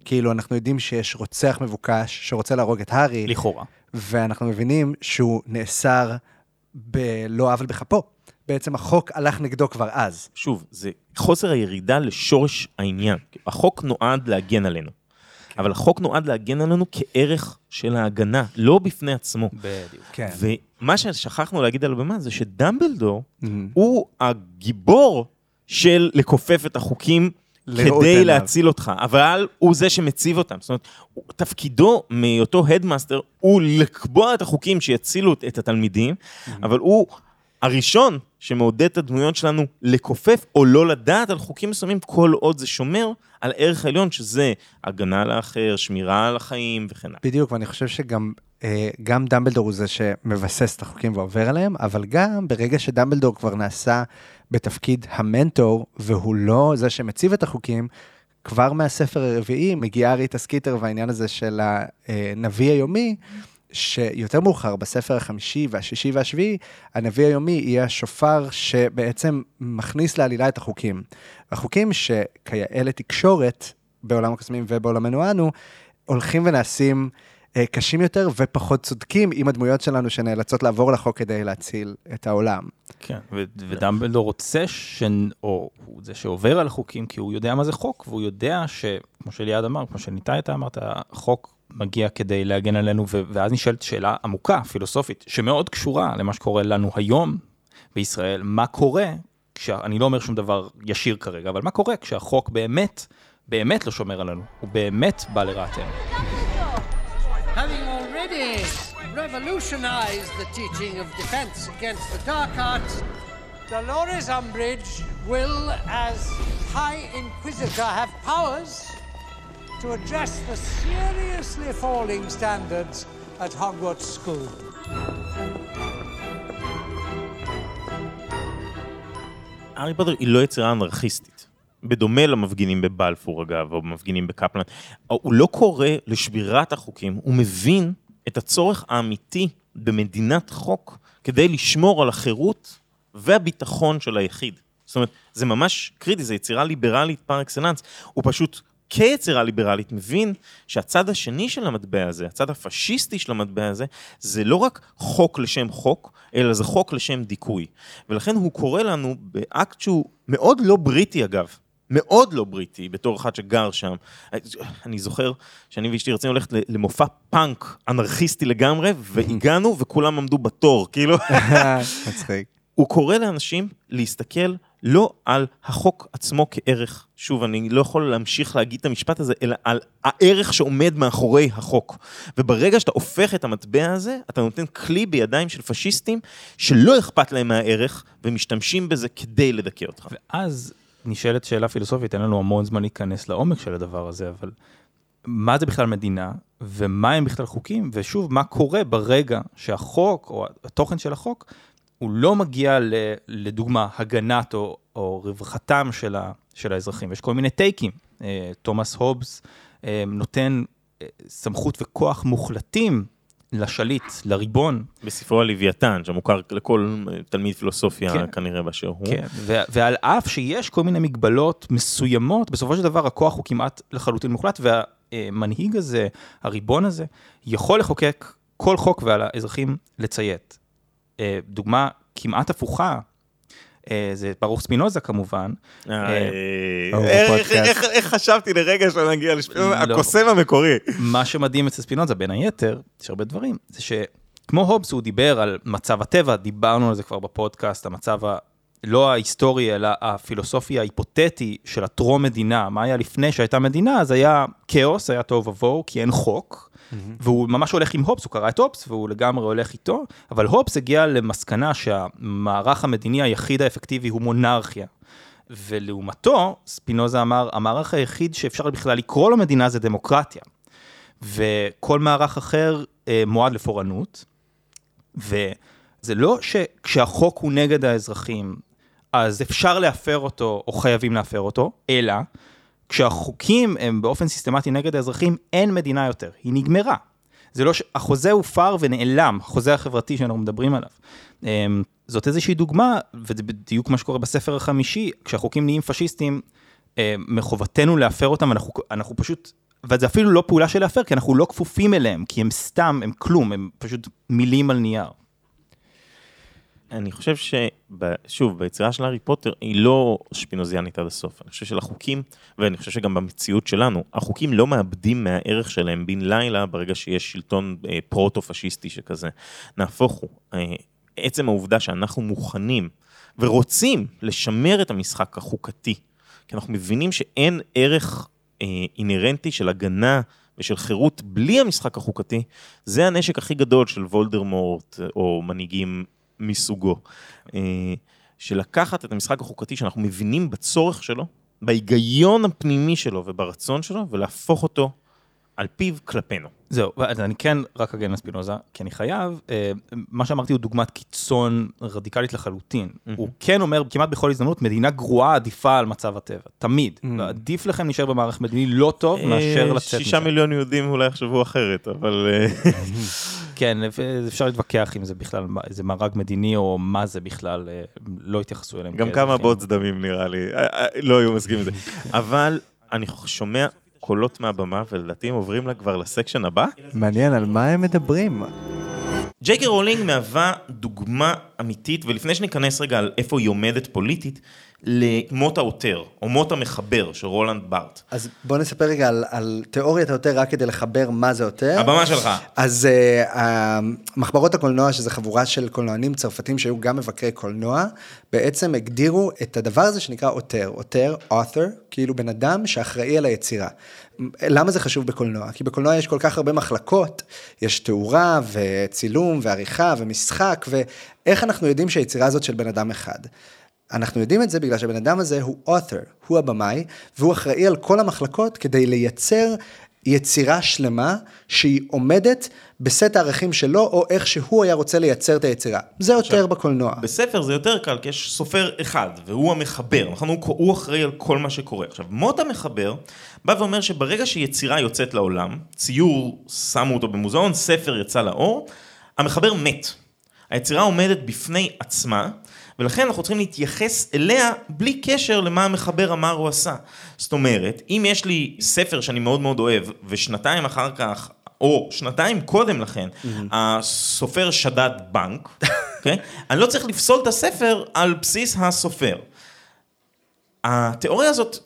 כאילו, אנחנו יודעים שיש רוצח מבוקש שרוצה להרוג את הארי. לכאורה. ואנחנו מבינים שהוא נאסר בלא עוול בכפו. בעצם החוק הלך נגדו כבר אז. שוב, זה חוסר הירידה לשורש העניין. החוק נועד להגן עלינו. אבל החוק נועד להגן עלינו כערך של ההגנה, לא בפני עצמו. בדיוק. כן. ומה ששכחנו להגיד על הבמה זה שדמבלדור הוא הגיבור של לכופף את החוקים כדי. להציל אותך, אבל הוא זה שמציב אותם. זאת אומרת, תפקידו מהיותו headmaster הוא לקבוע את החוקים שיצילו את התלמידים, אבל הוא הראשון שמעודד את הדמויות שלנו לכופף או לא לדעת על חוקים מסוימים כל עוד זה שומר על ערך העליון שזה הגנה לאחר, שמירה על החיים וכן הלאה. בדיוק, ואני חושב שגם אה, גם דמבלדור הוא זה שמבסס את החוקים ועובר עליהם, אבל גם ברגע שדמבלדור כבר נעשה בתפקיד המנטור, והוא לא זה שמציב את החוקים, כבר מהספר הרביעי מגיעה ריטה סקיטר והעניין הזה של הנביא היומי, שיותר מאוחר, בספר החמישי והשישי והשביעי, הנביא היומי יהיה השופר שבעצם מכניס לעלילה את החוקים. החוקים שכיאה לתקשורת בעולם הקוסמים ובעולמנו אנו, הולכים ונעשים אה, קשים יותר ופחות צודקים עם הדמויות שלנו שנאלצות לעבור לחוק כדי להציל את העולם. כן, ו- ודמבלדור רוצה, ש... או הוא זה שעובר על החוקים, כי הוא יודע מה זה חוק, והוא יודע שכמו שליעד אמר, כמו שניתאי אתה אמרת, החוק מגיע כדי להגן עלינו, ואז נשאלת שאלה עמוקה, פילוסופית, שמאוד קשורה למה שקורה לנו היום בישראל, מה קורה, כשה... אני לא אומר שום דבר ישיר כרגע, אבל מה קורה כשהחוק באמת, באמת לא שומר עלינו, הוא באמת בא לרעתנו. Revolutionized the teaching of defense against the dark arts, Dolores Umbridge will, as High Inquisitor, have powers to address the seriously falling standards at Hogwarts School. הארי פוטר היא לא יצירה אנרכיסטית. בדומה למפגינים בבלפור אגב, או מפגינים בקפלן. הוא לא קורא לשבירת החוקים, הוא מבין את הצורך האמיתי במדינת חוק כדי לשמור על החירות והביטחון של היחיד. זאת אומרת, זה ממש קריטי, זו יצירה ליברלית פר אקסלנס. הוא פשוט כיצירה ליברלית, מבין שהצד השני של המטבע הזה, הצד הפשיסטי של המטבע הזה, זה לא רק חוק לשם חוק, אלא זה חוק לשם דיכוי. ולכן הוא קורא לנו באקט שהוא מאוד לא בריטי אגב. מאוד לא בריטי, בתור אחד שגר שם. אני זוכר שאני ואשתי רצינו ללכת למופע פאנק אנרכיסטי לגמרי, והגענו וכולם עמדו בתור, כאילו... [LAUGHS] מצחיק. הוא קורא לאנשים להסתכל לא על החוק עצמו כערך, שוב, אני לא יכול להמשיך להגיד את המשפט הזה, אלא על הערך שעומד מאחורי החוק. וברגע שאתה הופך את המטבע הזה, אתה נותן כלי בידיים של פשיסטים שלא אכפת להם מהערך, ומשתמשים בזה כדי לדכא אותך. ואז נשאלת שאלה פילוסופית, אין לנו המון זמן להיכנס לעומק של הדבר הזה, אבל מה זה בכלל מדינה, ומה הם בכלל חוקים, ושוב, מה קורה ברגע שהחוק, או התוכן של החוק, הוא לא מגיע ל, לדוגמה הגנת או, או רווחתם של, ה, של האזרחים. יש כל מיני טייקים. אה, תומאס הובס אה, נותן אה, סמכות וכוח מוחלטים לשליט, לריבון. בספרו הלוויתן, שמוכר לכל תלמיד פילוסופיה כן. כנראה באשר הוא. כן, ו- ועל אף שיש כל מיני מגבלות מסוימות, בסופו של דבר הכוח הוא כמעט לחלוטין מוחלט, והמנהיג הזה, הריבון הזה, יכול לחוקק כל חוק ועל האזרחים לציית. אה, דוגמה כמעט הפוכה, אה, זה ברוך ספינוזה כמובן. אה, איך חשבתי לרגע שנגיע לשפינוזה, לא. הקוסם המקורי. מה שמדהים אצל ספינוזה, בין היתר, יש הרבה דברים, זה שכמו הובס הוא דיבר על מצב הטבע, דיברנו על זה כבר בפודקאסט, המצב ה... לא ההיסטורי, אלא הפילוסופי ההיפותטי של הטרום מדינה, מה היה לפני שהייתה מדינה, אז היה כאוס, היה תוהו ובוהו, כי אין חוק. Mm-hmm. והוא ממש הולך עם הופס, הוא קרא את הופס והוא לגמרי הולך איתו, אבל הופס הגיע למסקנה שהמערך המדיני היחיד האפקטיבי הוא מונרכיה. ולעומתו, ספינוזה אמר, המערך היחיד שאפשר בכלל לקרוא לו מדינה זה דמוקרטיה. וכל מערך אחר אה, מועד לפורענות. וזה לא שכשהחוק הוא נגד האזרחים, אז אפשר להפר אותו או חייבים להפר אותו, אלא כשהחוקים הם באופן סיסטמטי נגד האזרחים, אין מדינה יותר, היא נגמרה. זה לא ש... החוזה הופר ונעלם, החוזה החברתי שאנחנו מדברים עליו. אמ, זאת איזושהי דוגמה, וזה בדיוק מה שקורה בספר החמישי, כשהחוקים נהיים פשיסטים, אמ, מחובתנו להפר אותם, אנחנו, אנחנו פשוט, וזה אפילו לא פעולה של להפר, כי אנחנו לא כפופים אליהם, כי הם סתם, הם כלום, הם פשוט מילים על נייר. אני חושב ששוב, ביצירה של הארי פוטר היא לא שפינוזיאנית עד הסוף. אני חושב שלחוקים, ואני חושב שגם במציאות שלנו, החוקים לא מאבדים מהערך שלהם בן לילה ברגע שיש שלטון אה, פרוטו-פשיסטי שכזה. נהפוך הוא, אה, עצם העובדה שאנחנו מוכנים ורוצים לשמר את המשחק החוקתי, כי אנחנו מבינים שאין ערך אה, אינהרנטי של הגנה ושל חירות בלי המשחק החוקתי, זה הנשק הכי גדול של וולדרמורט או מנהיגים מסוגו. אה, של לקחת את המשחק החוקתי שאנחנו מבינים בצורך שלו, בהיגיון הפנימי שלו וברצון שלו, ולהפוך אותו על פיו כלפינו. זהו, אני כן רק אגן לספינוזה, כי אני חייב, אה, מה שאמרתי הוא דוגמת קיצון רדיקלית לחלוטין. Mm-hmm. הוא כן אומר כמעט בכל הזדמנות, מדינה גרועה עדיפה על מצב הטבע, תמיד. Mm-hmm. עדיף לכם להישאר במערך מדיני לא טוב אה, מאשר לצאת מזה. שישה מיליון יהודים אולי יחשבו אחרת, אבל... אה, [LAUGHS] כן, אפשר להתווכח אם זה בכלל איזה מארג מדיני או מה זה בכלל, לא התייחסו אליהם. גם כמה בוצדמים נראה לי, לא היו מסכימים לזה. [LAUGHS] אבל אני שומע קולות מהבמה, ולדעתי הם עוברים לה כבר ל section הבא. מעניין, על מה הם מדברים? ג'יי קיי רולינג מהווה דוגמה אמיתית, ולפני שניכנס רגע על איפה היא עומדת פוליטית, למות ה auteur, או מות המחבר של רולנד בארט. אז בוא נספר רגע על, על תיאוריית ה auteur, רק כדי לחבר מה זה auteur. הבמה שלך. אז uh, מחברות הקולנוע, שזה חבורה של קולנוענים צרפתים שהיו גם מבקרי קולנוע, בעצם הגדירו את הדבר הזה שנקרא עותר. עותר, author, כאילו בן אדם שאחראי על היצירה. למה זה חשוב בקולנוע? כי בקולנוע יש כל כך הרבה מחלקות, יש תאורה וצילום ועריכה ומשחק, ואיך אנחנו יודעים שהיצירה הזאת של בן אדם אחד? אנחנו יודעים את זה בגלל שהבן אדם הזה הוא author, הוא הבמאי, והוא אחראי על כל המחלקות כדי לייצר יצירה שלמה שהיא עומדת בסט הערכים שלו, או איך שהוא היה רוצה לייצר את היצירה. זה יותר עכשיו, בקולנוע. בספר זה יותר קל, כי יש סופר אחד, והוא המחבר, נכון? הוא, הוא אחראי על כל מה שקורה. עכשיו, מות המחבר בא ואומר שברגע שיצירה יוצאת לעולם, ציור, שמו אותו במוזיאון, ספר יצא לאור, המחבר מת. היצירה עומדת בפני עצמה, ולכן אנחנו צריכים להתייחס אליה בלי קשר למה המחבר אמר או עשה. זאת אומרת, אם יש לי ספר שאני מאוד מאוד אוהב, ושנתיים אחר כך, או שנתיים קודם לכן, הסופר שדד בנק, [LAUGHS] אוקיי? אני לא צריך לפסול את הספר על בסיס הסופר. התיאוריה הזאת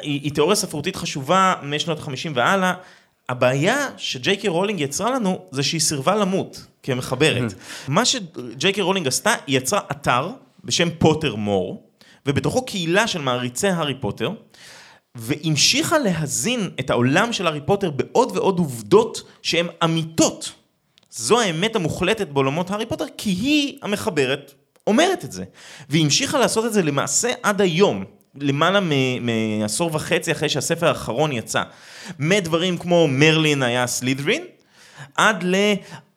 היא, היא תיאוריה ספרותית חשובה משנות ה-50 והלאה. הבעיה שג'יי קיי רולינג יצרה לנו זה שהיא סירבה למות כמחברת. מה שג'יי קיי רולינג עשתה, היא יצרה אתר בשם פוטר מור, ובתוכו קהילה של מעריצי הארי פוטר, והמשיכה להזין את העולם של הארי פוטר בעוד ועוד עובדות שהן אמיתות. זו האמת המוחלטת בעולמות הארי פוטר, כי היא המחברת אומרת את זה. והיא המשיכה לעשות את זה למעשה עד היום. למעלה מעשור וחצי אחרי שהספר האחרון יצא. מדברים כמו מרלין היה סלידרין, עד ל...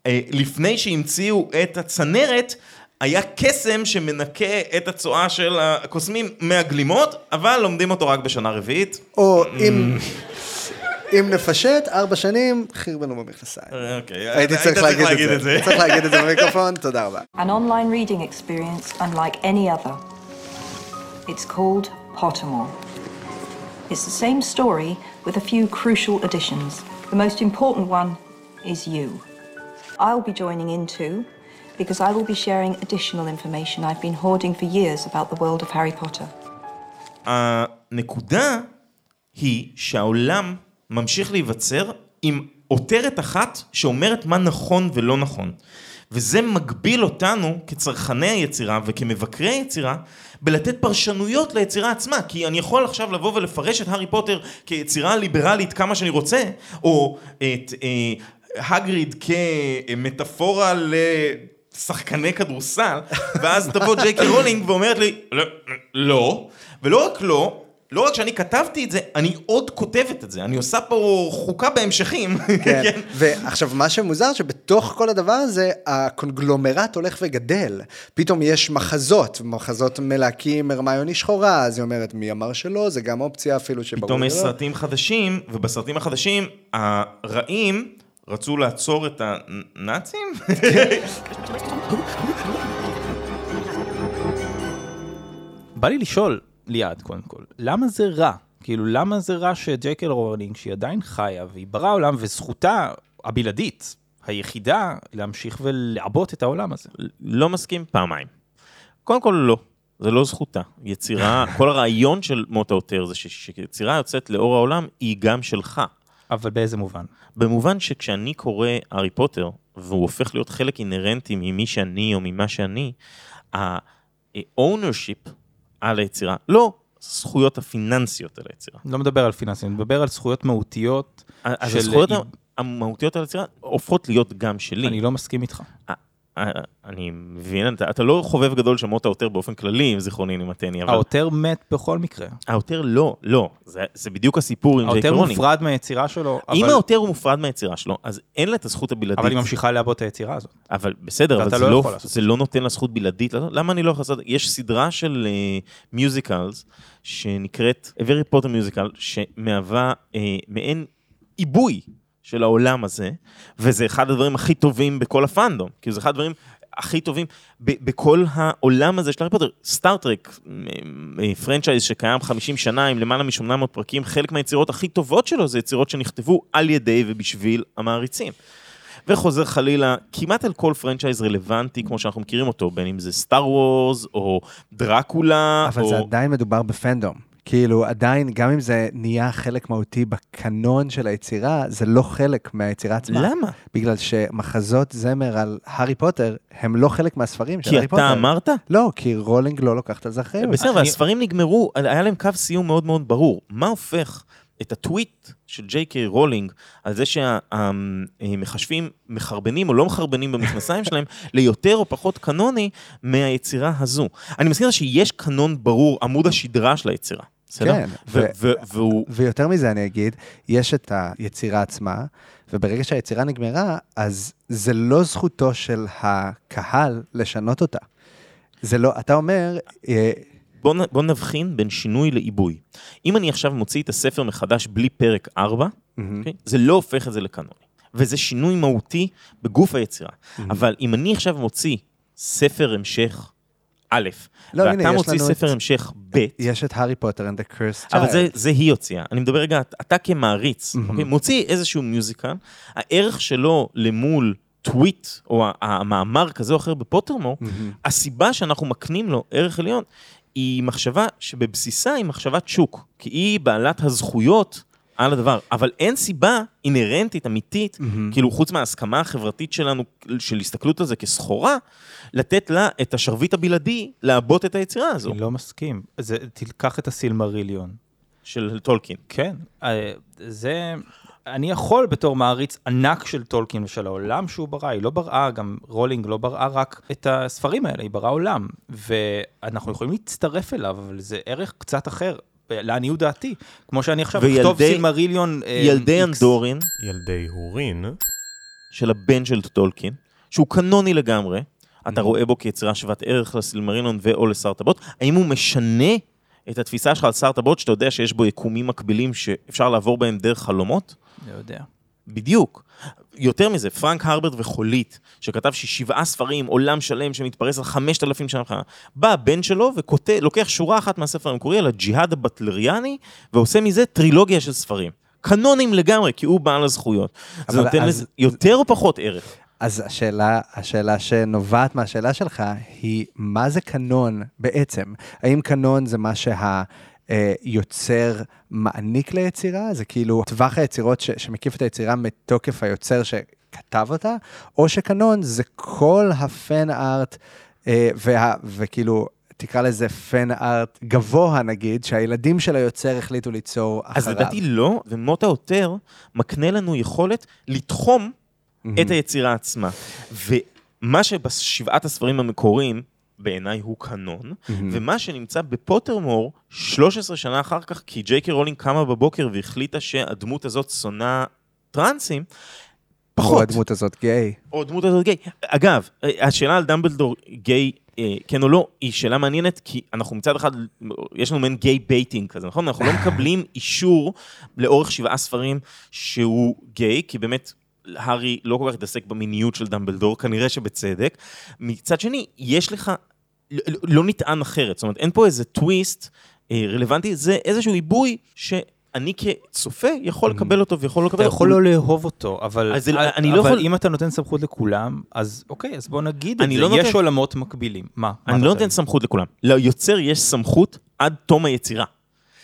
אה, לפני שהמציאו את הצנרת, היה קסם שמנקה את הצואה של הקוסמים מהגלימות, אבל לומדים אותו רק בשנה רביעית. או אם... אם נפשט, ארבע שנים, חרבנו במכנסיים. אוקיי, הייתי היית צריך להגיד את זה. צריך להגיד את זה [LAUGHS] במיקרופון, תודה רבה. An online reading experience unlike any other. It's called Pottermore. It's the same story with a few crucial additions. The most important one is you. I'll be joining in too, because I will be sharing additional information I've been hoarding for years about the world of Harry Potter. הנקודה היא שהעולם ממשיך להיווצר עם עותרת אחת שאומרת מה נכון ולא נכון. וזה מגביל אותנו כצרכני היצירה וכמבקרי היצירה בלתת פרשנויות ליצירה עצמה. כי אני יכול עכשיו לבוא ולפרש את הארי פוטר כיצירה ליברלית כמה שאני רוצה, או את אה, האגריד כמטאפורה לשחקני כדורסל, ואז תבוא ג'יי קיי רולינג ואומרת לי, לא, לא, ולא רק לא, לא רק שאני כתבתי את זה, אני עוד כותבת את זה, אני עושה פה חוקה בהמשכים. כן, ועכשיו מה שמוזר שבתוך כל הדבר הזה הקונגלומרט הולך וגדל. פתאום יש מחזות, מחזות מלהקים הרמיוני שחורה, אז היא אומרת מי אמר שלא, זה גם אופציה אפילו שברור פתאום יש שלא. סרטים חדשים, ובסרטים החדשים הרעים רצו לעצור את הנאצים? בא לי לשאול, ליעד קודם כל, למה זה רע? כאילו, למה זה רע שג'קל רולינג, שהיא עדיין חיה, והיא ברא עולם, וזכותה הבלעדית, היחידה, להמשיך ולעבות את העולם הזה? לא מסכים פעמיים. קודם כל לא, זה לא זכותה. יצירה, כל הרעיון של מות העותר זה ש- שיצירה יוצאת לאור העולם היא גם שלך. אבל באיזה מובן? במובן שכשאני קורא הארי פוטר, והוא הופך להיות חלק אינהרנטי ממי שאני או ממה שאני, ה-ownership על היצירה, לא זכויות הפיננסיות על היצירה. לא מדבר על פיננסים, אני מדבר על זכויות מהותיות. אז של- הזכויות המהותיות על היצירה הופכות להיות גם שלי. אני לא מסכים איתך. אה, אני מבין, אתה, אתה לא חובב גדול של מות ה auteur באופן כללי, אם זיכרוני אינו מטעני, אבל... ה auteur מת בכל מקרה. ה auteur לא, לא, זה, זה בדיוק הסיפור עם ג'יי ה auteur קיי רולינג. מופרד מהיצירה שלו, אם אבל- ה auteur הוא מופרד מהיצירה שלו, אז אין לה את הזכות הבלעדית. אבל היא ממשיכה לעבות את היצירה הזאת. אבל בסדר, אבל ואתה זה לא לא, זה לא נותן לה זכות בלעדית. למה אני לא יכול לעשות? יש סדרה של musicals שנקראת A Very Potter Musical, שמהווה אה, מעין עיבוי של העולם הזה, וזה אחד הדברים הכי טובים בכל ה fandom, כי זה אחד הדברים הכי טובים ב- בכל העולם הזה של הארי פוטר. סטאר טרק, franchise שקיים 50 שנה עם למעלה מ-800 פרקים, חלק מהיצירות הכי טובות שלו זה יצירות שנכתבו על ידי ובשביל המעריצים. וחוזר חלילה כמעט על כל franchise רלוונטי כמו שאנחנו מכירים אותו, בין אם זה סטאר וורס או דרקולה. אבל או... זה עדיין מדובר ב fandom. כאילו, עדיין, גם אם זה נהיה חלק מהותי בקנון של היצירה, זה לא חלק מהיצירה עצמה. למה? בגלל שמחזות זמר על הארי פוטר, הם לא חלק מהספרים של כי הארי אתה פוטר. אמרת? לא, כי רולינג לא לוקחת על זה אחריות. בסדר, והספרים נגמרו, היה להם קו סיום מאוד מאוד ברור. מה הופך את הטוויט של ג'יי קיי רולינג על זה שהמכשפים מחרבנים או לא מחרבנים במכנסיים שלהם [LAUGHS] ליותר או פחות קנוני מהיצירה הזו. אני מזכיר שיש קנון ברור, עמוד השדרה של היצירה. בסדר? כן, ו- ו- ו- והוא... ויותר מזה אני אגיד, יש את היצירה עצמה, וברגע שהיצירה נגמרה, אז זה לא זכותו של הקהל לשנות אותה. זה לא, אתה אומר, אה, בוא, בוא נבחין בין שינוי לעיבוי. אם אני עכשיו מוציא את הספר מחדש בלי פרק 4, okay, זה לא הופך את זה לקנוני. וזה שינוי מהותי בגוף היצירה. אבל אם אני עכשיו מוציא ספר המשך א', לא, הנה, ואתה יש מוציא ספר את- המשך ב', יש את הארי פוטר and the cursed אבל child. זה, זה היא הוציאה. אני מדבר רגע, אתה כמעריץ, מהמם. אוקיי? מוציא איזשהו מיוזיקל, הערך שלו למול טוויט, או המאמר כזה או אחר בפוטרמור, מהמם. הסיבה שאנחנו מקנים לו ערך עליון, היא מחשבה שבבסיסה היא מחשבת שוק, כי היא בעלת הזכויות על הדבר, אבל אין סיבה אינהרנטית, אמיתית, מהמם. כאילו חוץ מההסכמה החברתית שלנו, של הסתכלות על זה כסחורה, לתת לה את השרביט הבלעדי לעבות את היצירה הזו. אני לא מסכים. זה, תיקח את הסילמריליון. של טולקין. כן. אה, זה... אני יכול בתור מעריץ ענק של טולקין ושל העולם שהוא ברא, היא לא בראה, גם רולינג לא בראה רק את הספרים האלה, היא בראה עולם. ואנחנו יכולים להצטרף אליו, אבל זה ערך קצת אחר, לעניות דעתי. כמו שאני עכשיו אכתוב סילמריליון אה, ילדי. אנדורין, ילדי הורין, של הבן של טולקין, שהוא קנוני לגמרי, אתה רואה בו כיצירה שוות ערך לסילמרינון ו/או לשר טבעות, האם הוא משנה את התפיסה שלך על טבעות, שאתה יודע שיש בו יקומים מקבילים שאפשר לעבור בהם דרך חלומות? לא יודע. בדיוק. יותר מזה, פרנק הרברט וחולית, שכתב ששבעה ספרים, עולם שלם שמתפרס על חמשת אלפים שנה אחרונה, בא הבן שלו וכותב, לוקח שורה אחת מהספר המקורי על הג'יהאד הבטלריאני, ועושה מזה טרילוגיה של ספרים. קנונים לגמרי, כי הוא בעל הזכויות. זה נותן אז- לזה יותר או פחות ערך. אז השאלה, השאלה שנובעת מהשאלה שלך היא, מה זה קנון בעצם? האם קנון זה מה שהיוצר מעניק ליצירה? זה כאילו טווח היצירות ש, שמקיף את היצירה מתוקף היוצר שכתב אותה? או שקנון זה כל הפן ארט, אה, וה, וכאילו... תקרא לזה פן ארט גבוה נגיד, שהילדים של היוצר החליטו ליצור אחריו. אז לדעתי לא, ומוטה עותר מקנה לנו יכולת לתחום את היצירה עצמה. ומה שבשבעת הספרים המקוריים, בעיניי הוא קנון, ומה שנמצא בפוטרמור, 13 שנה אחר כך, כי ג'יי קיי רולינג קמה בבוקר והחליטה שהדמות הזאת שונאת טרנסים, או פחות. הדמות הזאת גיי. או הדמות הזאת גיי. אגב, השאלה על דמבלדור גיי, אה, כן או לא, היא שאלה מעניינת, כי אנחנו מצד אחד, יש לנו מעין gay baiting כזה, נכון? אנחנו לא מקבלים אישור לאורך שבעה ספרים שהוא גיי, כי באמת... הארי לא כל כך התעסק במיניות של דמבלדור, כנראה שבצדק. מצד שני, יש לך, לא, לא נטען אחרת, זאת אומרת, אין פה איזה טוויסט אה, רלוונטי, זה איזשהו עיבוי שאני כצופה יכול לקבל אותו ויכול לא לקבל אתה אותו. יכול לא לאהוב אותו, אבל, אז אני אבל לא יכול- אם אתה נותן סמכות לכולם, אז אוקיי, אז בוא נגיד את אני זה, לא יש נותן- עולמות מקבילים. מה? מה אני אתה לא נותן סמכות לכולם. ליוצר יש סמכות עד תום היצירה.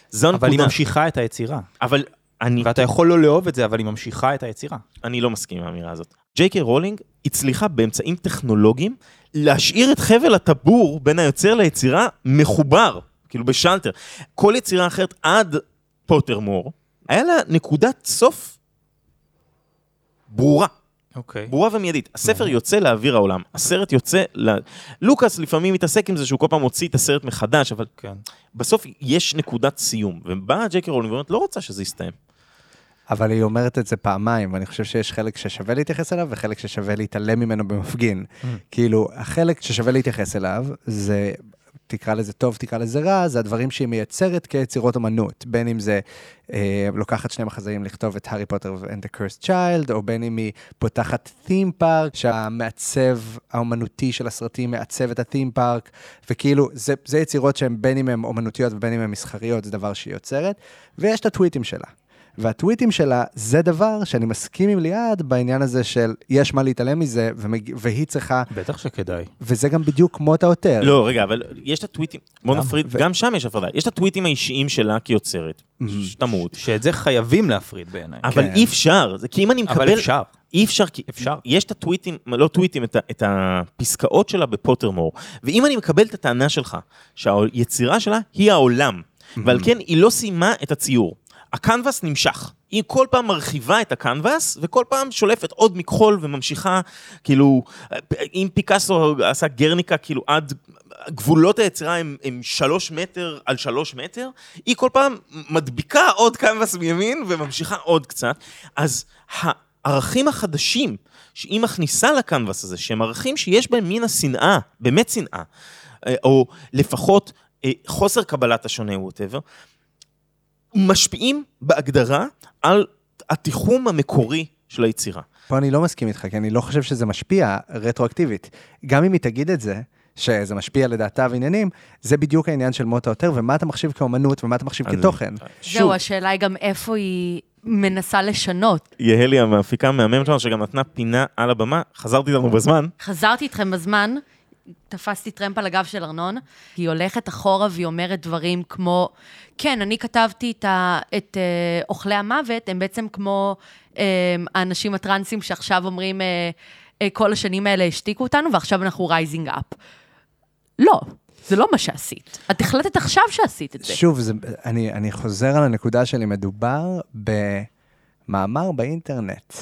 זו הנקודה. אבל היא ממשיכה את היצירה. אבל אני... ואתה יכול לא לאהוב את זה, אבל היא ממשיכה את היצירה. אני לא מסכים עם האמירה הזאת. ג'יי קיי רולינג הצליחה באמצעים טכנולוגיים להשאיר את חבל הטבור בין היוצר ליצירה מחובר, כאילו בשלטר. כל יצירה אחרת עד פוטרמור, היה לה נקודת סוף ברורה. אוקיי. ברורה ומיידית. הספר יוצא לאוויר העולם, הסרט יוצא ל... לוקאס לפעמים מתעסק עם זה שהוא כל פעם מוציא את הסרט מחדש, אבל כן. בסוף יש נקודת סיום. ובאה ג'קי רולינג ואומרת, לא רוצה שזה יסתיים. אבל היא אומרת את זה פעמיים, ואני חושב שיש חלק ששווה להתייחס אליו וחלק ששווה להתעלם ממנו במפגין. כאילו, החלק ששווה להתייחס אליו זה, תקרא לזה טוב, תקרא לזה רע, זה הדברים שהיא מייצרת כיצירות אמנות. בין אם זה אה, לוקחת שני מחזאים לכתוב את הארי פוטר and the child, או בין אם היא פותחת theme park, שהמעצב האומנותי של הסרטים מעצב את ה-theme park, וכאילו, זה, זה יצירות שהן בין אם הן אומנותיות ובין אם הן מסחריות, זה דבר שהיא יוצרת, ויש את הטוויטים שלה. והטוויטים שלה זה דבר שאני מסכים עם ליעד בעניין הזה של יש מה להתעלם מזה, ומג... והיא צריכה, בטח שכדאי. וזה גם בדיוק כמו את העותר. לא, רגע, אבל יש את הטוויטים, בוא נפריד, ו- גם שם יש הפרדה. יש את הטוויטים האישיים שלה כיוצרת, שתמות. שאת זה חייבים להפריד בעיניי. אבל כן. אי אפשר, זה כי אם אני מקבל... אבל אפשר. אי אפשר, כי אפשר. יש את הטוויטים, לא טוויטים, את, ה- את הפסקאות שלה בפוטרמור, ואם אני מקבל את הטענה שלך, שהיצירה שלה היא העולם, ועל כן היא לא סיימה את הציור. הקנבס נמשך. היא כל פעם מרחיבה את הקנבס, וכל פעם שולפת עוד מכחול וממשיכה, כאילו, אם פיקאסו עשה גרניקה, כאילו עד, גבולות היצירה הם, הם שלוש מטר על שלוש מטר, היא כל פעם מדביקה עוד קנבס מימין וממשיכה עוד קצת. אז הערכים החדשים שהיא מכניסה לקנבס הזה, שהם ערכים שיש בהם מן השנאה, באמת שנאה, אה, או לפחות אה, חוסר קבלת השונה, ווטאבר, משפיעים בהגדרה על התיחום המקורי של היצירה. פה אני לא מסכים איתך, כי אני לא חושב שזה משפיע רטרואקטיבית. גם אם היא תגיד את זה, שזה משפיע לדעתה ועניינים, זה בדיוק העניין של מות העותר, ומה אתה מחשיב כאומנות ומה אתה מחשיב כתוכן. זהו, השאלה היא גם איפה היא מנסה לשנות. יהלי המפיקה המהממת שלנו, שגם נתנה פינה על הבמה, חזרת איתנו בזמן. חזרתי איתכם בזמן, תפסתי טרמפ על הגב של ארנון, היא הולכת אחורה והיא אומרת דברים כמו, כן, אני כתבתי את, ה, את אה, אוכלי המוות, הם בעצם כמו אה, האנשים הטרנסים שעכשיו אומרים, אה, אה, כל השנים האלה השתיקו אותנו ועכשיו אנחנו rising up. לא, זה לא מה שעשית. את החלטת עכשיו שעשית את זה. שוב, זה, אני, אני חוזר על הנקודה שלי, מדובר במאמר באינטרנט.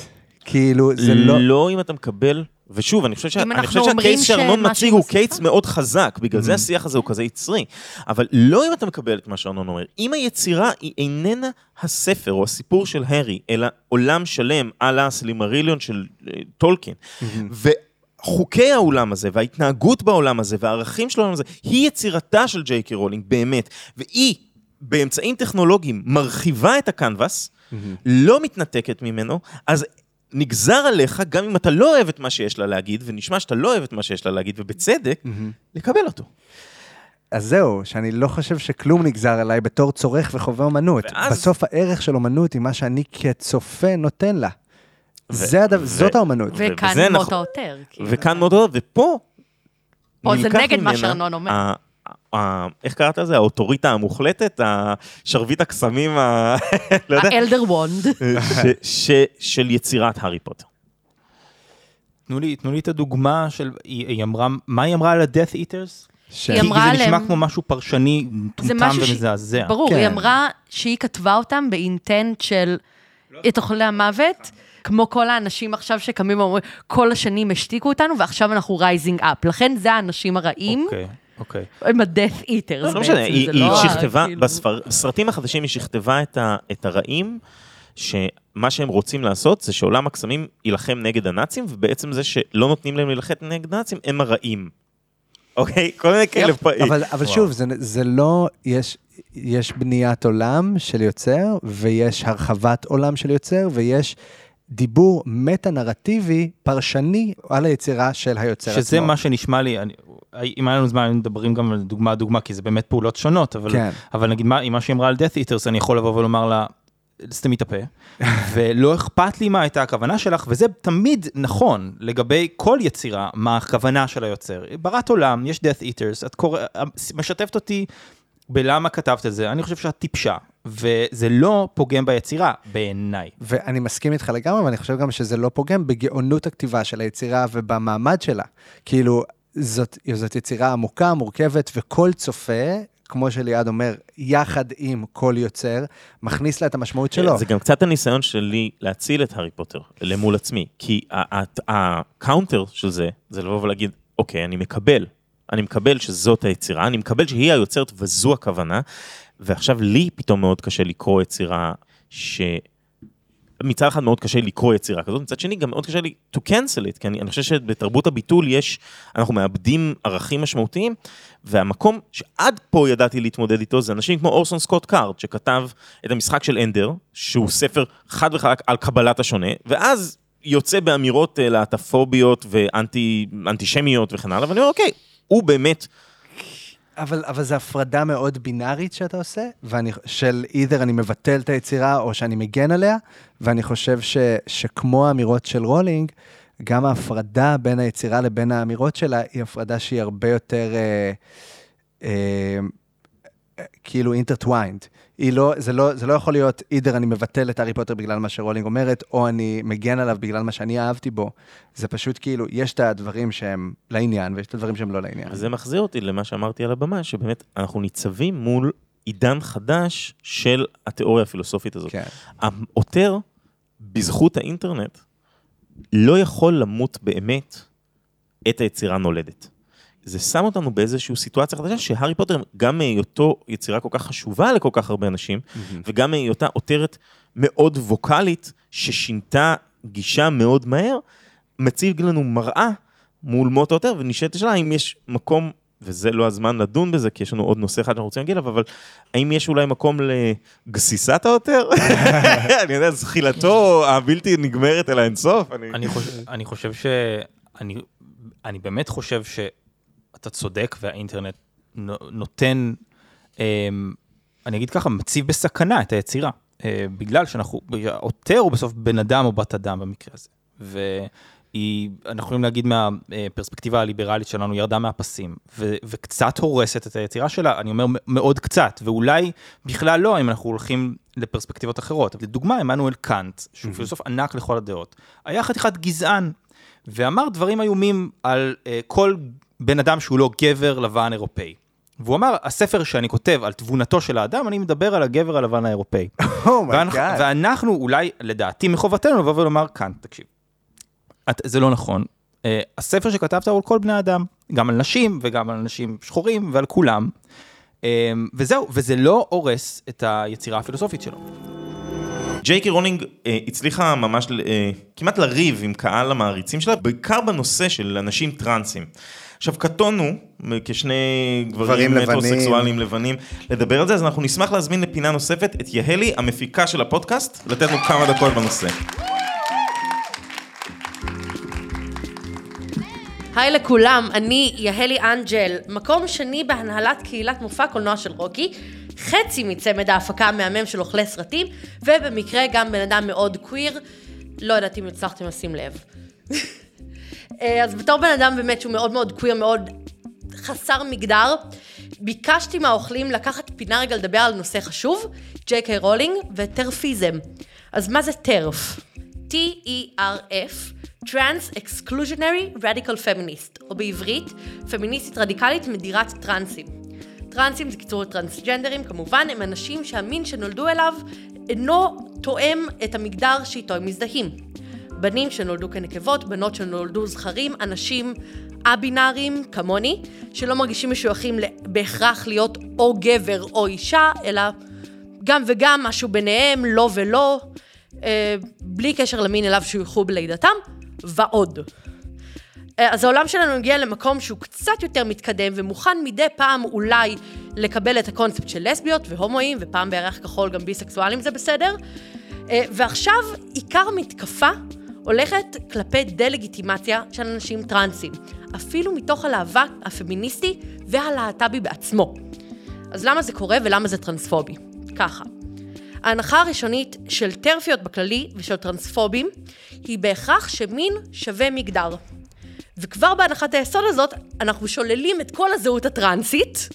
כאילו, זה לא... לא אם אתה מקבל, ושוב, אני חושב, שה... אני שה case שארנון מציג הוא case מאוד חזק, בגלל זה השיח הזה הוא כזה יצרי. אבל לא אם אתה מקבל את מה שארנון אומר. אם היצירה היא איננה הספר או הסיפור של הארי, אלא עולם שלם על הסילמריליון של אה, טולקין, וחוקי העולם הזה, וההתנהגות בעולם הזה, והערכים של העולם הזה, היא יצירתה של ג'יי קיי רולינג, באמת. והיא, באמצעים טכנולוגיים, מרחיבה את הקנבס, לא מתנתקת ממנו, אז נגזר עליך, גם אם אתה לא אוהב את מה שיש לה להגיד, ונשמע שאתה לא אוהב את מה שיש לה להגיד, ובצדק, לקבל אותו. אז זהו, שאני לא חושב שכלום נגזר עליי בתור צורך וחווה אומנות. ואז- בסוף הערך של אומנות היא מה שאני כצופה נותן לה. זה הדבר, ו- זאת האומנות. וכאן וזה מות נכון. העותר. כאילו. וכאן מאוד אוהב, ופה... פה זה נגד מה שארנון אומר. איך קראת לזה? האוטוריטה המוחלטת? השרביט הקסמים ה... [LAUGHS] לא יודע. ה Elder Wand. של יצירת הארי פוטר. תנו לי, תנו לי את הדוגמה של, היא, היא אמרה, מה היא אמרה על ה-death eaters? ש- היא כי אמרה זה נשמע עליהם- כמו משהו פרשני, זה מטומטם משהו ש- ומזעזע. ברור, כן. היא אמרה שהיא כתבה אותם ב intent של את אוכלי המוות, כמו כל האנשים עכשיו שקמים ואומרים, כל השנים השתיקו אותנו ועכשיו אנחנו rising up. לכן זה האנשים הרעים, אוקיי, אוקיי. הם ה-death eaters לא, משנה, היא לא שכתבה, כאילו- בספר- בסרטים החדשים היא שכתבה את ה- את הרעים, שמה שהם רוצים לעשות זה שעולם הקסמים יילחם נגד הנאצים, ובעצם זה שלא נותנים להם להילחם נגד הנאצים, הם הרעים. אוקיי? כל מיני כאלה פעמים. אבל, אבל שוב, זה, זה לא, יש, יש בניית עולם של יוצר, ויש הרחבת עולם של יוצר, ויש דיבור מטה-נרטיבי פרשני על היצירה של היוצר עצמו. שזה מה שנשמע לי, אני, אם היה לנו זמן, היינו מדברים גם על דוגמה דוגמה, כי זה באמת פעולות שונות, אבל, כן. אבל נגיד, מה, מה שהיא אמרה על death eaters, אני יכול לבוא ולומר לה, סתמי את הפה, [LAUGHS] ולא אכפת לי מה הייתה הכוונה שלך, וזה תמיד נכון לגבי כל יצירה, מה הכוונה של היוצר. ברת עולם, יש death eaters, את קורא, משתפת אותי בלמה כתבת את זה, אני חושב שאת טיפשה, וזה לא פוגם ביצירה, בעיניי. ואני מסכים איתך לגמרי, ואני חושב גם שזה לא פוגם בגאונות הכתיבה של היצירה ובמעמד שלה. כאילו, זאת, זאת יצירה עמוקה, מורכבת, וכל צופה, כמו שליעד אומר, יחד עם כל יוצר, מכניס לה את המשמעות שלו. זה גם קצת הניסיון שלי להציל את הארי פוטר למול עצמי, כי ה counter של זה, זה לבוא ולהגיד, אוקיי, אני מקבל, אני מקבל שזאת היצירה, אני מקבל שהיא היוצרת וזו הכוונה, ועכשיו לי פתאום מאוד קשה לקרוא יצירה ש... מצד אחד מאוד קשה לקרוא יצירה כזאת, מצד שני גם מאוד קשה לי to cancel it, כי אני, אני חושב שבתרבות הביטול יש, אנחנו מאבדים ערכים משמעותיים, והמקום שעד פה ידעתי להתמודד איתו זה אנשים כמו אורסון סקוט קארד, שכתב את המשחק של אנדר, שהוא ספר חד וחלק על קבלת השונה, ואז יוצא באמירות אה, להט"פוביות ואנטישמיות וכן הלאה, ואני אומר, אוקיי, הוא באמת אבל, אבל זו הפרדה מאוד בינארית שאתה עושה, ואני, של either אני מבטל את היצירה או שאני מגן עליה, ואני חושב ש, שכמו האמירות של רולינג, גם ההפרדה בין היצירה לבין האמירות שלה היא הפרדה שהיא הרבה יותר אה, אה, כאילו intertwined. היא לא, זה, לא, זה לא יכול להיות either אני מבטל את הארי פוטר בגלל מה שרולינג אומרת, או אני מגן עליו בגלל מה שאני אהבתי בו. זה פשוט כאילו, יש את הדברים שהם לעניין, ויש את הדברים שהם לא לעניין. וזה מחזיר אותי למה שאמרתי על הבמה, שבאמת אנחנו ניצבים מול עידן חדש של התיאוריה הפילוסופית הזאת. כן. העותר, בזכות האינטרנט, לא יכול למות באמת את היצירה נולדת. זה שם אותנו באיזושהי סיטואציה חדשה, שהארי פוטר, גם מהיותו יצירה כל כך חשובה לכל כך הרבה אנשים, וגם מהיותה עותרת מאוד ווקאלית, ששינתה גישה מאוד מהר, מציג לנו מראה מול מות העותר, ונשאלת השאלה האם יש מקום, וזה לא הזמן לדון בזה, כי יש לנו עוד נושא אחד שאנחנו רוצים להגיע אליו, אבל האם יש אולי מקום לגסיסת העותר? [LAUGHS] אני יודע, זחילתו הבלתי נגמרת אל האינסוף. אני... אני חושב, אני חושב ש... אני, אני באמת חושב אתה צודק, והאינטרנט נו- נותן, אמ, אני אגיד ככה, מציב בסכנה את היצירה. אה, בגלל שאנחנו, העותר הוא בסוף בן אדם או בת אדם במקרה הזה. והיא, אנחנו יכולים להגיד מהפרספקטיבה הליברלית שלנו, ירדה מהפסים, ו, וקצת הורסת את היצירה שלה, אני אומר מאוד קצת, ואולי בכלל לא, אם אנחנו הולכים לפרספקטיבות אחרות. לדוגמה, עמנואל קאנט, שהוא פילוסוף ענק לכל הדעות, היה חתיכת גזען, ואמר דברים איומים על uh, כל בן אדם שהוא לא גבר לבן אירופאי. והוא אמר, הספר שאני כותב על תבונתו של האדם, אני מדבר על הגבר הלבן האירופאי. [LAUGHS] ואנחנו, ואנחנו אולי, לדעתי, מחובתנו לבוא ולומר כאן, תקשיב, את, זה לא נכון. Uh, הספר שכתבת הוא על כל בני האדם, גם על נשים וגם על אנשים שחורים ועל כולם. אה, וזהו, וזה לא הורס את היצירה הפילוסופית שלו. ג'יי קי רולינג אה, הצליחה ממש אה, כמעט לריב עם קהל המעריצים שלה, בעיקר בנושא של אנשים טרנסים. עכשיו, קטונו, כשני גברים גברים מטרוסקסואלים לבנים, לדבר על זה, אז אנחנו נשמח להזמין לפינה נוספת את יהלי, המפיקה של הפודקאסט, לתת לנו כמה דקות בנושא. היי לכולם, אני יהלי אנג'ל, מקום שני בהנהלת קהילת מופע קולנוע של רוקי, חצי מצמד ההפקה המהמם של אוכלי סרטים, ובמקרה גם בן אדם מאוד קוויר, לא יודעת אם הצלחתם לשים לב. אה, אז בתור בן אדם באמת שהוא מאוד מאוד קוויר, מאוד חסר מגדר, ביקשתי מהאוכלים לקחת פינה רגע לדבר על נושא חשוב, ג'יי קיי רולינג ו TERFism. אז מה זה TERF? T-E-R-F, Trans Exclusionary Radical Feminist, או בעברית, פמיניסטית רדיקלית מדירת טרנסים. טרנסים זה קיצור טרנסג'נדרים כמובן, הם אנשים שהמין שנולדו אליו אינו תואם את המגדר שאיתו הם מזדהים. בנים שנולדו כנקבות, בנות שנולדו זכרים, אנשים א-בינאריים כמוני, שלא מרגישים משויכים בהכרח להיות או גבר או אישה, אלא גם וגם משהו ביניהם, לא ולא, אה, בלי קשר למין אליו שויכו בלידתם, ועוד. אה, אז העולם שלנו הגיע למקום שהוא קצת יותר מתקדם ומוכן מדי פעם אולי לקבל את הקונספט של לסביות והומואים, ופעם בירח כחול גם ביסקסואלים זה בסדר. אה, ועכשיו עיקר המתקפה הולכת כלפי דה-לגיטימציה של אנשים טרנסים, אפילו מתוך הלהבה הפמיניסטי והלהט"בי בעצמו. אז למה זה קורה ולמה זה טרנספובי? ככה. ההנחה הראשונית של טרפיות בכללי ושל טרנספובים היא בהכרח שמין שווה מגדר. וכבר בהנחת היסוד הזאת אנחנו שוללים את כל הזהות הטרנסית,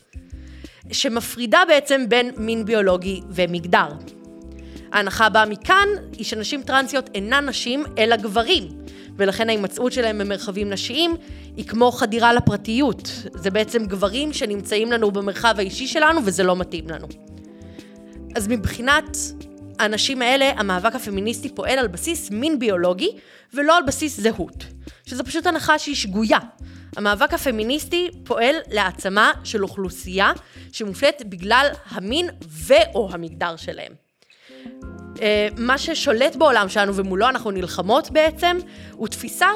שמפרידה בעצם בין מין ביולוגי ומגדר. ההנחה הבאה מכאן היא שנשים טרנסיות אינן נשים אלא גברים, ולכן ההימצאות שלהם במרחבים נשיים היא כמו חדירה לפרטיות. זה בעצם גברים שנמצאים לנו במרחב האישי שלנו וזה לא מתאים לנו. אז מבחינת האנשים האלה, המאבק הפמיניסטי פועל על בסיס מין ביולוגי ולא על בסיס זהות, שזו פשוט הנחה שהיא שגויה. המאבק הפמיניסטי פועל להעצמה של אוכלוסייה שמופלית בגלל המין ו/או המגדר שלהם. אה, מה ששולט בעולם שלנו ומולו אנחנו נלחמות בעצם, הוא תפיסה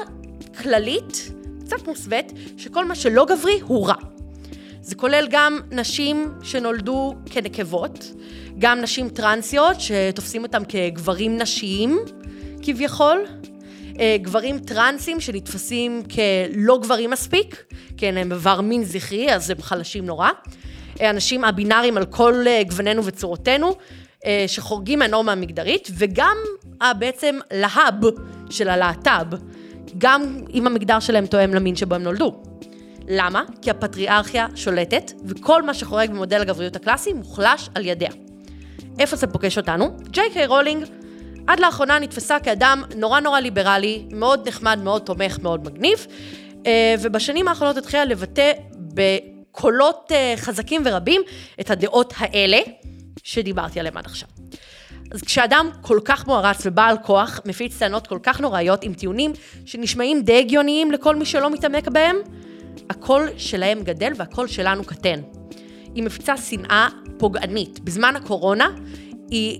כללית, קצת מוסווית, שכל מה שלא גברי הוא רע. זה כולל גם נשים שנולדו כנקבות, גם נשים טרנסיות שתופסים אותם כגברים נשיים כביכול, אה, גברים טרנסים שנתפסים כלא גברים מספיק, כי אין להם איבר מין זכרי, אז הם חלשים נורא. אה, אנשים הבינאריים על כל גוונינו וצורותינו, שחורגים מהנורמה המגדרית, וגם בעצם להב של הלהט"ב, גם אם המגדר שלהם תואם למין שבו הם נולדו. למה? כי הפטריארכיה שולטת, וכל מה שחורג במודל הגבריות הקלאסי מוחלש על ידיה. איפה זה פוגש אותנו? ג'יי קיי רולינג עד לאחרונה נתפסה כאדם נורא נורא ליברלי, מאוד נחמד, מאוד תומך, מאוד מגניב, ובשנים האחרונות התחילה לבטא בקולות חזקים ורבים את הדעות האלה, שדיברתי עליהם עד עכשיו. אז כשאדם כל כך מוערץ ובעל כוח, מפיץ טענות כל כך נוראיות עם טיעונים שנשמעים די הגיוניים לכל מי שלא מתעמק בהם, הקול שלהם גדל והקול שלנו קטן. היא מפיצה שנאה פוגענית. בזמן הקורונה היא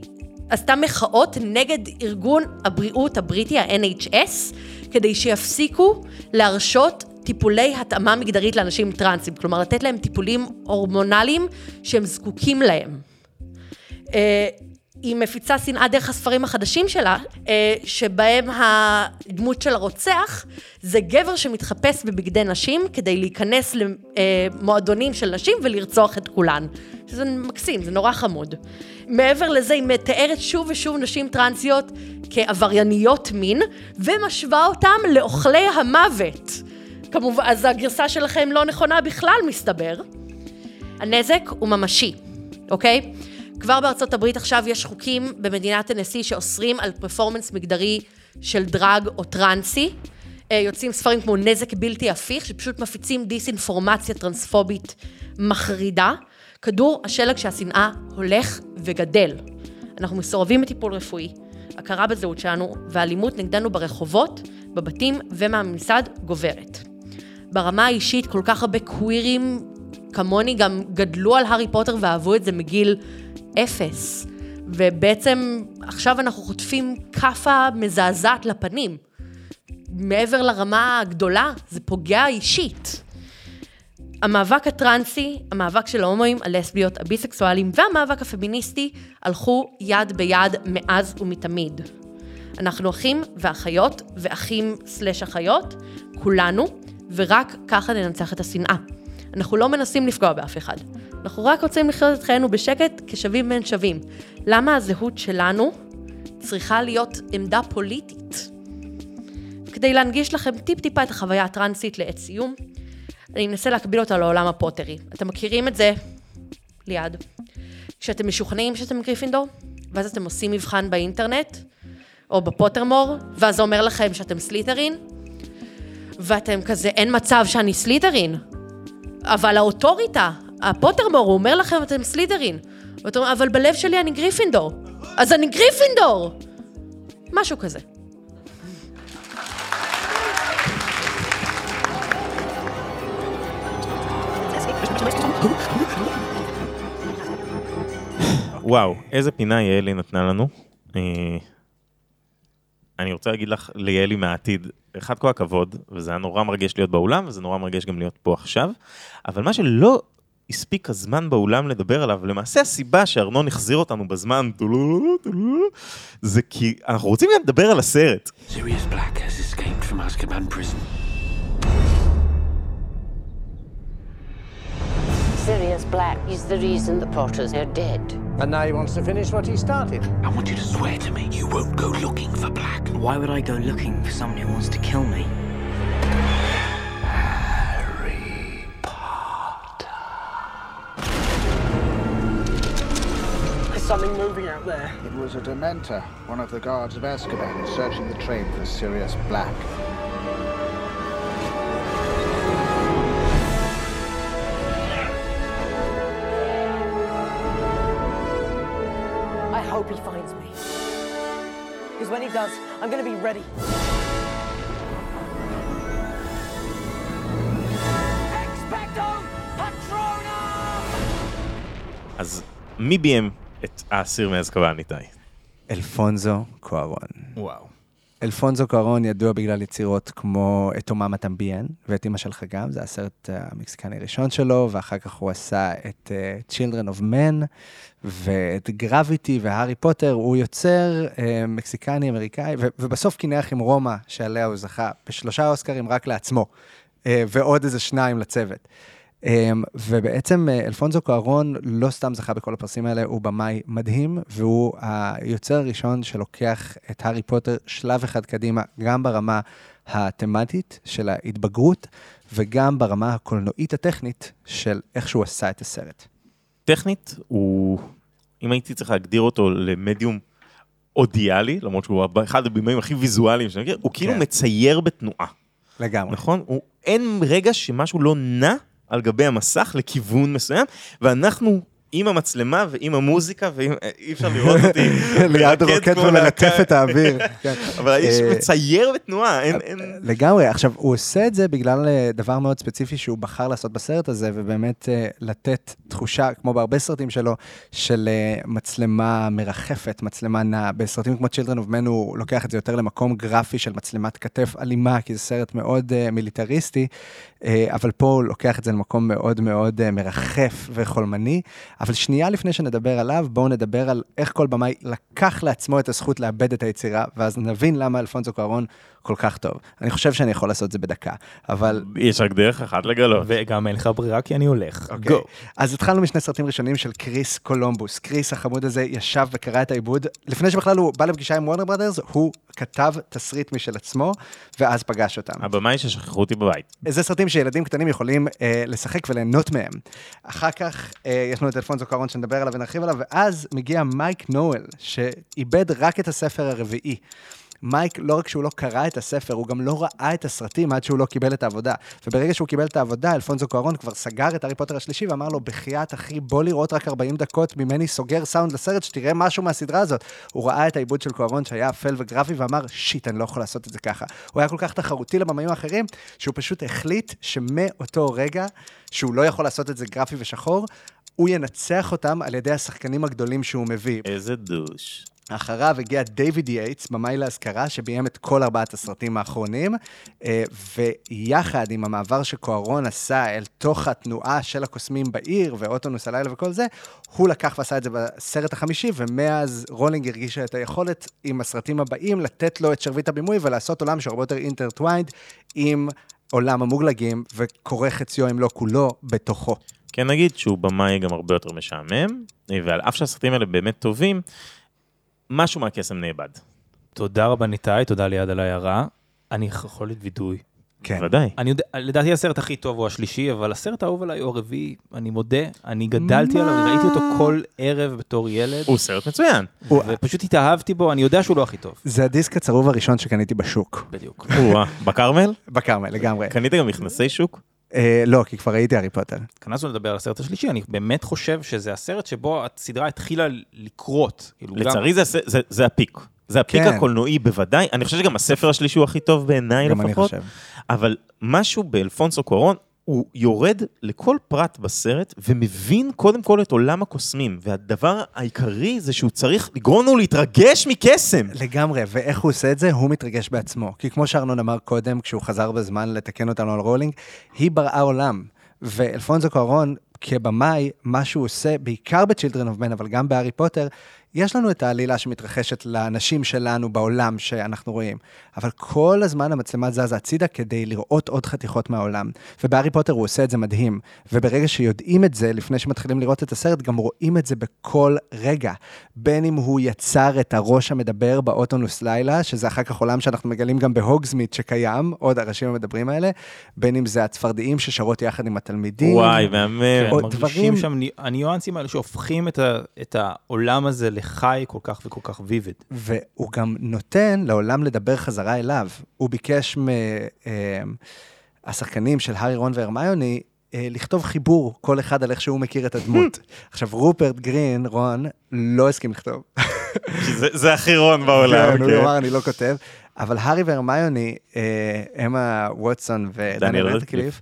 עשתה מחאות נגד ארגון הבריאות הבריטי, ה-NHS, כדי שיפסיקו להרשות טיפולי התאמה מגדרית לאנשים טרנסים, כלומר לתת להם טיפולים הורמונליים שהם זקוקים להם. היא מפיצה שנאה דרך הספרים החדשים שלה, אה, שבהם הדמות של הרוצח זה גבר שמתחפש בבגדי נשים כדי להיכנס למועדונים של נשים ולרצוח את כולן. שזה מקסים, זה נורא חמוד. מעבר לזה, היא מתארת שוב ושוב נשים טרנסיות כעברייניות מין, ומשווה אותם לאוכלי המוות. כמובן, אז הגרסה שלכם לא נכונה בכלל, מסתבר. הנזק הוא ממשי, אוקיי? כבר בארצות הברית עכשיו יש חוקים במדינת הנשיא שאוסרים על פרפורמנס מגדרי של דרג או טרנסי. אה, יוצאים ספרים כמו נזק בלתי הפיך, שפשוט מפיצים דיסאינפורמציה טרנספובית מחרידה. כדור השלג שהשנאה הולך וגדל. אנחנו מסורבים מטיפול רפואי, הכרה בזהות שלנו והאלימות נגדנו ברחובות, בבתים ומהממסד גוברת. ברמה האישית כל כך הרבה קווירים כמוני גם גדלו על הארי פוטר ואהבו את זה מגיל אפס. ובעצם עכשיו אנחנו חוטפים כאפה מזעזעת לפנים. מעבר לרמה הגדולה, זה פוגע אישית. המאבק הטרנסי, המאבק של ההומואים, הלסביות, הביסקסואלים והמאבק הפמיניסטי הלכו יד ביד מאז ומתמיד. אנחנו אחים ואחיות ואחים סלש אחיות, כולנו, ורק ככה ננצח את השנאה. אנחנו לא מנסים לפגוע באף אחד. אנחנו רק רוצים לחיות את חיינו בשקט כשווים בין שווים. למה הזהות שלנו צריכה להיות עמדה פוליטית? כדי להנגיש לכם טיפ-טיפה את החוויה הטרנסית לעת סיום, אני אנסה להקביל אותה לעולם הפוטרי. אתם מכירים את זה? ליד. כשאתם משוכנעים שאתם גריפינדור, ואז אתם עושים מבחן באינטרנט, או בפוטרמור, ואז זה אומר לכם שאתם סליטרין, ואתם כזה, אין מצב שאני סליטרין. אבל האוטוריטה, הפוטרמור, הוא אומר לכם, אתם סליטרין. ואתם אומרים, אבל בלב שלי אני גריפינדור. אז אני גריפינדור! משהו כזה. וואו, איזה פינה יעלי נתנה לנו. אני רוצה להגיד לך, ליעלי מהעתיד, אחד כל הכבוד, וזה היה נורא מרגש להיות באולם, וזה נורא מרגש גם להיות פה עכשיו, אבל מה שלא הספיק הזמן באולם לדבר עליו, למעשה הסיבה שארנון החזיר אותנו בזמן, זה כי אנחנו רוצים גם לדבר על הסרט. Sirius Black has escaped from Azkaban prison. Sirius Black is the reason the Potters are dead. And now he wants to finish what he started. I want you to swear to me you won't go looking for Black. Why would I go looking for someone who wants to kill me? Harry Potter. There's something moving out there. It was a Dementor, one of the guards of Azkaban, searching the train for Sirius Black. hope he finds me. Because when he does, I'm going to be ready. אז מי ביים את האסיר מאזקבאן איתי? אלפונזו קוארון. וואו. אלפונזו קוארון ידוע בגלל יצירות כמו את אוממה טמביאן ואת אמא שלך גם, זה הסרט המקסיקני הראשון שלו, ואחר כך הוא עשה את uh, Children of Men ואת גרביטי והארי פוטר, הוא יוצר uh, מקסיקני אמריקאי, ו- ובסוף קינח עם רומא, שעליה הוא זכה בשלושה אוסקרים רק לעצמו, uh, ועוד איזה שניים לצוות. ובעצם uh, אלפונזו קוארון לא סתם זכה בכל הפרסים האלה, הוא במאי מדהים, והוא היוצר הראשון שלוקח את הארי פוטר שלב אחד קדימה, גם ברמה התמטית של ההתבגרות, וגם ברמה הקולנועית הטכנית של איך שהוא עשה את הסרט. טכנית, הוא, אם הייתי צריך להגדיר אותו למדיום אודיאלי, למרות שהוא אחד הבימאים הכי ויזואליים שאני מכיר, הוא כאילו כן. מצייר בתנועה. לגמרי. נכון? הוא, אין רגע שמשהו לא נע על גבי המסך לכיוון מסוים, ואנחנו עם המצלמה ועם המוזיקה, ועם, אי אפשר לראות אותי. [LAUGHS] ליד רוקט להקה. את האוויר. [LAUGHS] כן. אבל האיש אה, מצייר בתנועה, אין... לגמרי. עכשיו, הוא עושה את זה בגלל אה, דבר מאוד ספציפי שהוא בחר לעשות בסרט הזה, ובאמת אה, לתת תחושה, כמו בהרבה סרטים שלו, של מצלמה מרחפת, מצלמה נעה. בסרטים כמו Children of Men הוא לוקח את זה יותר למקום גרפי של מצלמת כתף אלימה, כי זה סרט מאוד מיליטריסטי, אבל פה הוא לוקח את זה למקום מאוד מאוד אה, מרחף וחולמני. אבל שנייה לפני שנדבר עליו, בואו נדבר על איך כל במאי לקח לעצמו את הזכות לאבד את היצירה, ואז נבין למה אלפונסו קוארון כל כך טוב. אני חושב שאני יכול לעשות את זה בדקה, אבל... יש רק דרך אחת לגלות. וגם אין לך ברירה כי אני הולך. אוקיי. גו. אז התחלנו משני סרטים ראשונים של קריס קולומבוס. קריס החמוד הזה ישב וקרא את העיבוד. לפני שבכלל הוא בא לפגישה עם וורנר ברודרס, הוא כתב תסריט משל עצמו, ואז פגש אותם. הבמאי של שכחו אותי בבית. זה סרטים שילדים קטנים יכולים אה, לשחק וליהנות מהם. אחר כך אה, יש לנו את אלפונסו קוארון שנדבר עליו ונרחיב עליו, ואז מגיע מייק ניואל, שעיבד רק את הספר הרביעי. מייק, לא רק שהוא לא קרא את הספר, הוא גם לא ראה את הסרטים עד שהוא לא קיבל את העבודה. וברגע שהוא קיבל את העבודה, אלפונסו קוארון כבר סגר את הארי פוטר השלישי ואמר לו, בחייאת אחי, בוא לראות רק 40 דקות ממני סוגר סאונד לסרט, שתראה משהו מהסדרה הזאת. הוא ראה את העיבוד של קוארון שהיה אפל וגרפי ואמר, shit, אני לא יכול לעשות את זה ככה. הוא היה כל כך תחרותי לבמאים האחרים, שהוא פשוט החליט שמאותו רגע, שהוא לא יכול לעשות את זה גרפי ושחור, הוא ינצח אותם על ידי השחקנים הגדולים שהוא מביא. איזה douche. אחריו הגיע דיוויד יייטס, במאי להשכרה, שביים את כל ארבעת הסרטים האחרונים, אה, ויחד עם המעבר שקוארון עשה אל תוך התנועה של הקוסמים בעיר, ואוטובוס הלילה וכל זה, הוא לקח ועשה את זה בסרט החמישי, ומאז רולינג הרגישה את היכולת עם הסרטים הבאים לתת לו את שרביט הבימוי ולעשות עולם שהוא הרבה יותר intertwined עם עולם המוגלגים, וקורה חציו אם לא כולו בתוכו. כן נגיד שהוא במאי גם הרבה יותר משעמם, ועל אף שהסרטים האלה באמת טובים, משהו מהקסם נאבד. תודה רבה ניתאי, תודה ליד על ההערה. אני יכול להיות וידוי. כן. ודאי. אני יודע, לדעתי הסרט הכי טוב הוא השלישי, אבל הסרט האהוב עליי הוא הרביעי, אני מודה, אני גדלתי עליו, ראיתי אותו כל ערב בתור ילד. הוא סרט מצוין. ופשוט התאהבתי בו, אני יודע שהוא לא הכי טוב. זה הדיסק הצרוב הראשון שקניתי בשוק. בדיוק. בכרמל? בכרמל, לגמרי. קנית גם מכנסי שוק? אה, לא, כי כבר ראיתי הארי פוטר. התכנסנו לדבר על הסרט השלישי, אני באמת חושב שזה הסרט שבו הסדרה התחילה לקרות. כאילו, לצערי זה ה peak. זה ה peak כן. הקולנועי בוודאי, אני חושב שגם הספר השלישי הוא הכי טוב בעיניי גם אני לפחות, חושב. אבל משהו באלפונסו קוארון, הוא יורד לכל פרט בסרט ומבין קודם כל את עולם הקוסמים, והדבר העיקרי זה שהוא צריך לגרום לנו להתרגש מקסם. לגמרי, ואיך הוא עושה את זה? הוא מתרגש בעצמו. כי כמו שארנון אמר קודם, כשהוא חזר בזמן לתקן אותנו על רולינג, היא בראה עולם. ואלפונסו קוארון, כבמאי, מה שהוא עושה, בעיקר ב Children of Men, אבל גם בהארי פוטר, יש לנו את העלילה שמתרחשת לאנשים שלנו בעולם שאנחנו רואים, אבל כל הזמן המצלמה זזה הצידה כדי לראות עוד חתיכות מהעולם. ובהארי פוטר הוא עושה את זה מדהים, וברגע שיודעים את זה, לפני שמתחילים לראות את הסרט, גם רואים את זה בכל רגע. בין אם הוא יצר את הראש המדבר באוטובוס לילה, שזה אחר כך עולם שאנחנו מגלים גם בהוגזמית שקיים, עוד הראשים המדברים האלה, בין אם זה הצפרדעים ששרות יחד עם התלמידים. וואי, מהמם. כן, מרגישים דברים- שם ני- הניואנסים האלה שהופכים את, ה, את העולם הזה לחי כל כך וכל כך ויביד. והוא גם נותן לעולם לדבר חזרה אליו. הוא ביקש מהשחקנים של הארי, רון והרמיוני, אה, לכתוב חיבור, כל אחד על איך שהוא מכיר את הדמות. [LAUGHS] עכשיו, רופרט גרין, רון, לא הסכים לכתוב. זה- זה הכי רון בעולם. כן, הוא כן. אמר, אני לא כותב. אבל הארי והרמיוני, אה, אמה ווטסון ודניאל רדקליף,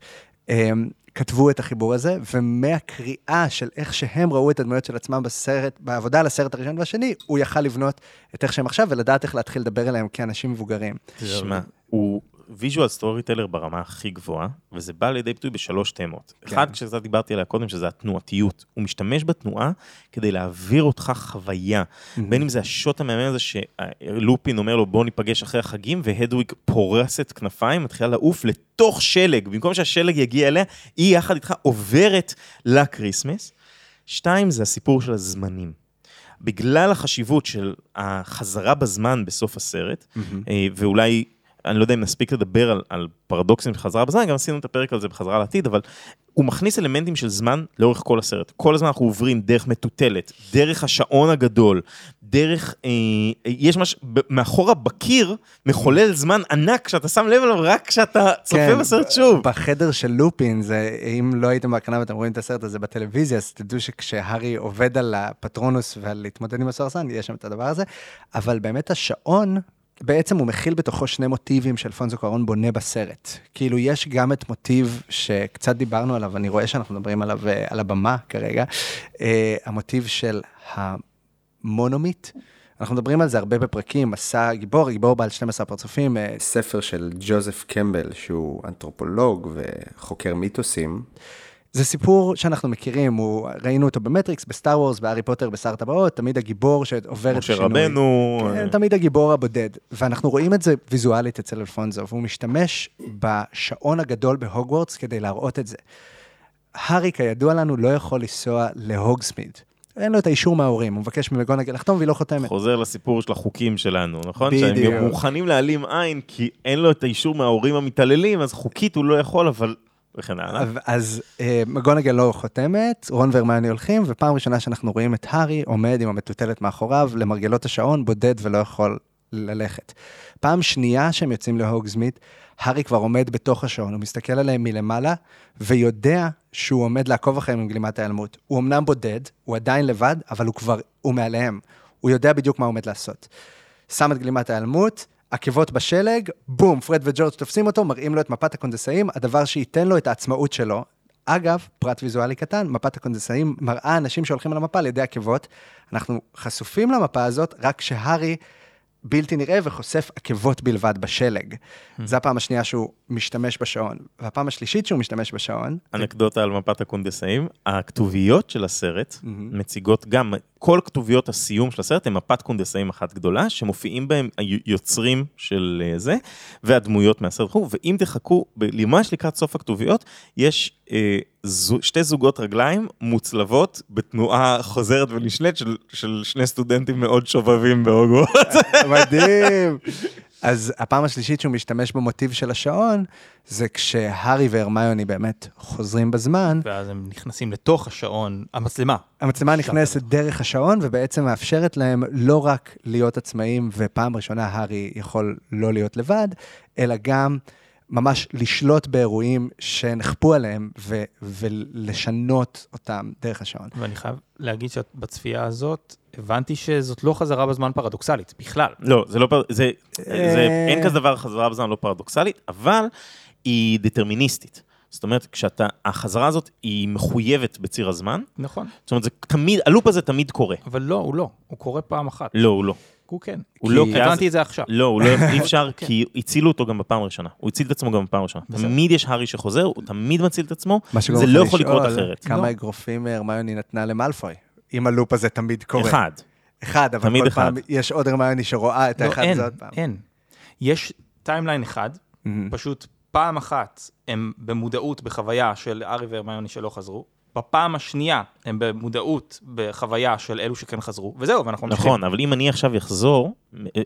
אה, כתבו את החיבור הזה, ומהקריאה של איך שהם ראו את הדמויות של עצמם בסרט, בעבודה על הסרט הראשון והשני, הוא יכל לבנות את איך שהם עכשיו, ולדעת איך להתחיל לדבר אליהם כאנשים מבוגרים. תשמע, הוא visual storyteller ברמה הכי גבוהה, וזה בא לידי ביטוי בשלוש תמות. כן. אחד, שקצת דיברתי עליה קודם, שזה התנועתיות. הוא משתמש בתנועה כדי להעביר אותך חוויה. בין אם זה השוט המהמם הזה שלופין אומר לו, בוא ניפגש אחרי החגים, והדוויג פורסת כנפיים, מתחילה לעוף לתוך שלג. במקום שהשלג יגיע אליה, היא יחד איתך עוברת ל Christmas. שתיים, זה הסיפור של הזמנים. בגלל החשיבות של החזרה בזמן בסוף הסרט, אה, ואולי, אני לא יודע אם נספיק לדבר על, על פרדוקסים של חזרה בזמן, גם עשינו את הפרק על זה בחזרה לעתיד, אבל הוא מכניס אלמנטים של זמן לאורך כל הסרט. כל הזמן אנחנו עוברים דרך מטוטלת, דרך השעון הגדול, דרך, אה, יש מש... ב- מאחורה בקיר מחולל זמן ענק שאתה שם לב אליו רק כשאתה צופה כן, בסרט שוב. בחדר של לופין, זה, אם לא הייתם בהקרנה ואתם רואים את הסרט הזה בטלוויזיה, אז תדעו שכשהארי עובד על הפטרונוס ועל להתמודד עם הסוהרסן, יש שם את הדבר הזה. אבל באמת השעון, בעצם הוא מכיל בתוכו שני מוטיבים שאלפונסו קוארון בונה בסרט. כאילו, יש גם את מוטיב שקצת דיברנו עליו, אני רואה שאנחנו מדברים עליו אה, על הבמה כרגע, אה, המוטיב של ה monomyth. אנחנו מדברים על זה הרבה בפרקים, מסע הגיבור, גיבור בעל 12 פרצופים. אה, ספר של ג'וזף קמבל, שהוא אנתרופולוג וחוקר מיתוסים. זה סיפור שאנחנו מכירים, הוא, ראינו אותו במטריקס, בסטאר וורס, בהארי פוטר, בשר הטבעות, תמיד הגיבור שעובר את משה השינוי. רבנו. כן, תמיד הגיבור הבודד. ואנחנו רואים את זה ויזואלית אצל אלפונזו, והוא משתמש בשעון הגדול בהוגוורטס כדי להראות את זה. הארי, כידוע לנו, לא יכול לנסוע להוגסמיד. אין לו את האישור מההורים, הוא מבקש ממגונגל לחתום והיא לא חותמת. חוזר לסיפור של החוקים שלנו, נכון? בדיוק. שהם מוכנים להעלים עין כי אין לו את האישור מההורים המתעללים, אז חוקית הוא לא יכול, אבל... וכן הלאה. אז אה, מגונגל לא חותמת, רון והרמיוני הולכים, ופעם ראשונה שאנחנו רואים את הארי עומד עם המטוטלת מאחוריו למרגלות השעון, בודד ולא יכול ללכת. פעם שנייה שהם יוצאים להוגזמית, הארי כבר עומד בתוך השעון, הוא מסתכל עליהם מלמעלה, ויודע שהוא עומד לעקוב אחריהם עם גלימת ההיעלמות. הוא אמנם בודד, הוא עדיין לבד, אבל הוא כבר, הוא מעליהם. הוא יודע בדיוק מה הוא עומד לעשות. שם את גלימת ההיעלמות, עקבות בשלג, בום, פרד וג'ורג' תופסים אותו, מראים לו את מפת הקונדסאים, הדבר שייתן לו את העצמאות שלו. אגב, פרט ויזואלי קטן, מפת הקונדסאים מראה אנשים שהולכים על המפה על ידי עקבות. אנחנו חשופים למפה הזאת רק כשהארי בלתי נראה וחושף עקבות בלבד בשלג. זו הפעם השנייה שהוא משתמש בשעון. והפעם השלישית שהוא משתמש בשעון, אנקדוטה על מפת הקונדסאים, הכתוביות של הסרט מציגות גם, כל כתוביות הסיום של הסרט הן מפת קונדסאים אחת גדולה, שמופיעים בהם היוצרים של אה, זה, והדמויות מהסרט וכו', ואם תחכו, ממש לקראת סוף הכתוביות, יש אה, שתי זוגות רגליים מוצלבות בתנועה חוזרת ונשנית של, של שני סטודנטים מאוד שובבים בהוגוורטס. [LAUGHS] מדהים. אז הפעם השלישית שהוא משתמש במוטיב של השעון, זה כשהארי והרמיוני באמת חוזרים בזמן. ואז הם נכנסים לתוך השעון, המצלמה. המצלמה נכנסת דרך השעון, ובעצם מאפשרת להם לא רק להיות עצמאים, ופעם ראשונה הארי יכול לא להיות לבד, אלא גם ממש לשלוט באירועים שנכפו עליהם, ו- ולשנות אותם דרך השעון. ואני חייב להגיד שבצפייה הזאת, הבנתי שזאת לא חזרה בזמן פרדוקסלית, בכלל. לא, זה לא, פר- זה, זה, אה. אין כזה דבר חזרה בזמן לא פרדוקסלית, אבל היא דטרמיניסטית. זאת אומרת, כשאתה, החזרה הזאת היא מחויבת בציר הזמן. נכון. זאת אומרת, זה תמיד, הלופ הזה תמיד קורה. אבל לא, הוא לא, הוא קורה פעם אחת. לא, הוא לא. הוא כן. הוא כי לא, כי אז- הבנתי את זה עכשיו. לא, הוא לא, [LAUGHS] אי אפשר. כי הצילו אותו גם בפעם הראשונה. הוא הציל את עצמו גם בפעם הראשונה. תמיד יש הארי שחוזר, הוא תמיד מציל את עצמו, זה לא יכול לקרות אחרת. כמה לא. אגרופים הרמיוני נתנה למלפוי, אם ה loop הזה תמיד קורה. אחד. אחד, אבל כל. פעם יש עוד הרמיוני שרואה את לא, האחד הזה עוד פעם. אין. יש timeline אחד, פשוט פעם אחת הם במודעות, בחוויה של הארי והרמיוני שלא חזרו, בפעם השנייה הם במודעות, בחוויה של אלו שכן חזרו, וזהו, ואנחנו ממשיכים. נכון, אבל אם אני עכשיו אחזור,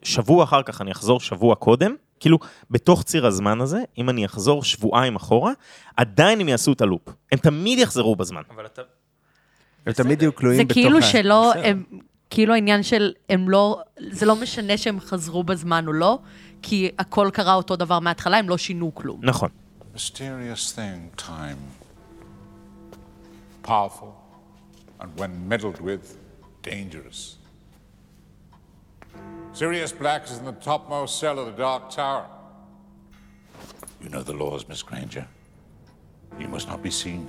שבוע אחר כך אני אחזור שבוע קודם, כאילו, בתוך ציר הזמן הזה, אם אני אחזור שבועיים אחורה, עדיין הם יעשו את הלופ. הם תמיד יחזרו בזמן. אבל אתה... הם תמיד יהיו זה כלואים בתוך כאילו ה... שלא. הם, כאילו העניין של הם לא, זה לא משנה שהם חזרו בזמן או לא, כי הכל קרה אותו דבר מההתחלה, הם לא שינו כלום. נכון. Mysterious thing, time. Powerful, and when meddled with, dangerous. Sirius Black is in the topmost cell of the Dark Tower. You know the laws, Miss Granger. You must not be seen,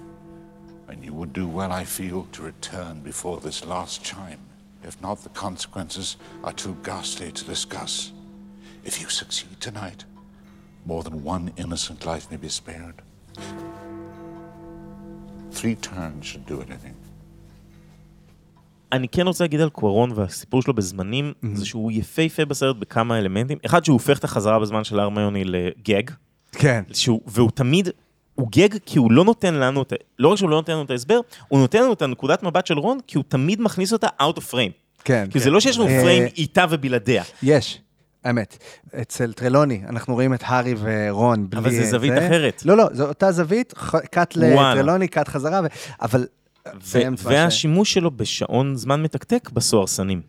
and you would do well, I feel, to return before this last chime. If not, the consequences are too ghastly to discuss. If you succeed tonight, more than one innocent life may be spared. Three turns should do think. אני כן רוצה להגיד על קוורון והסיפור שלו בזמנים, זה שהוא יפהפה בסרט בכמה אלמנטים. אחד, שהוא הופך את החזרה בזמן של הרמיוני לגג. כן. שהוא, והוא תמיד, הוא גג כי הוא לא נותן לנו את ה... לא רק שהוא לא נותן לנו את ההסבר, הוא נותן לנו את הנקודת מבט של רון, כי הוא תמיד מכניס אותה out of frame. כן. כי זה לא שיש לנו אה, פריים איתה ובלעדיה. יש, האמת. אצל טרלוני, אנחנו רואים את הארי ורון בלי... אבל זה זווית אחרת. לא, לא, זו אותה זווית, קאט. לטרלוני, קאט חזרה, ו- אבל... ו- באמצע ש- והשימוש שלו בשעון זמן מתקתק בסוהרסנים.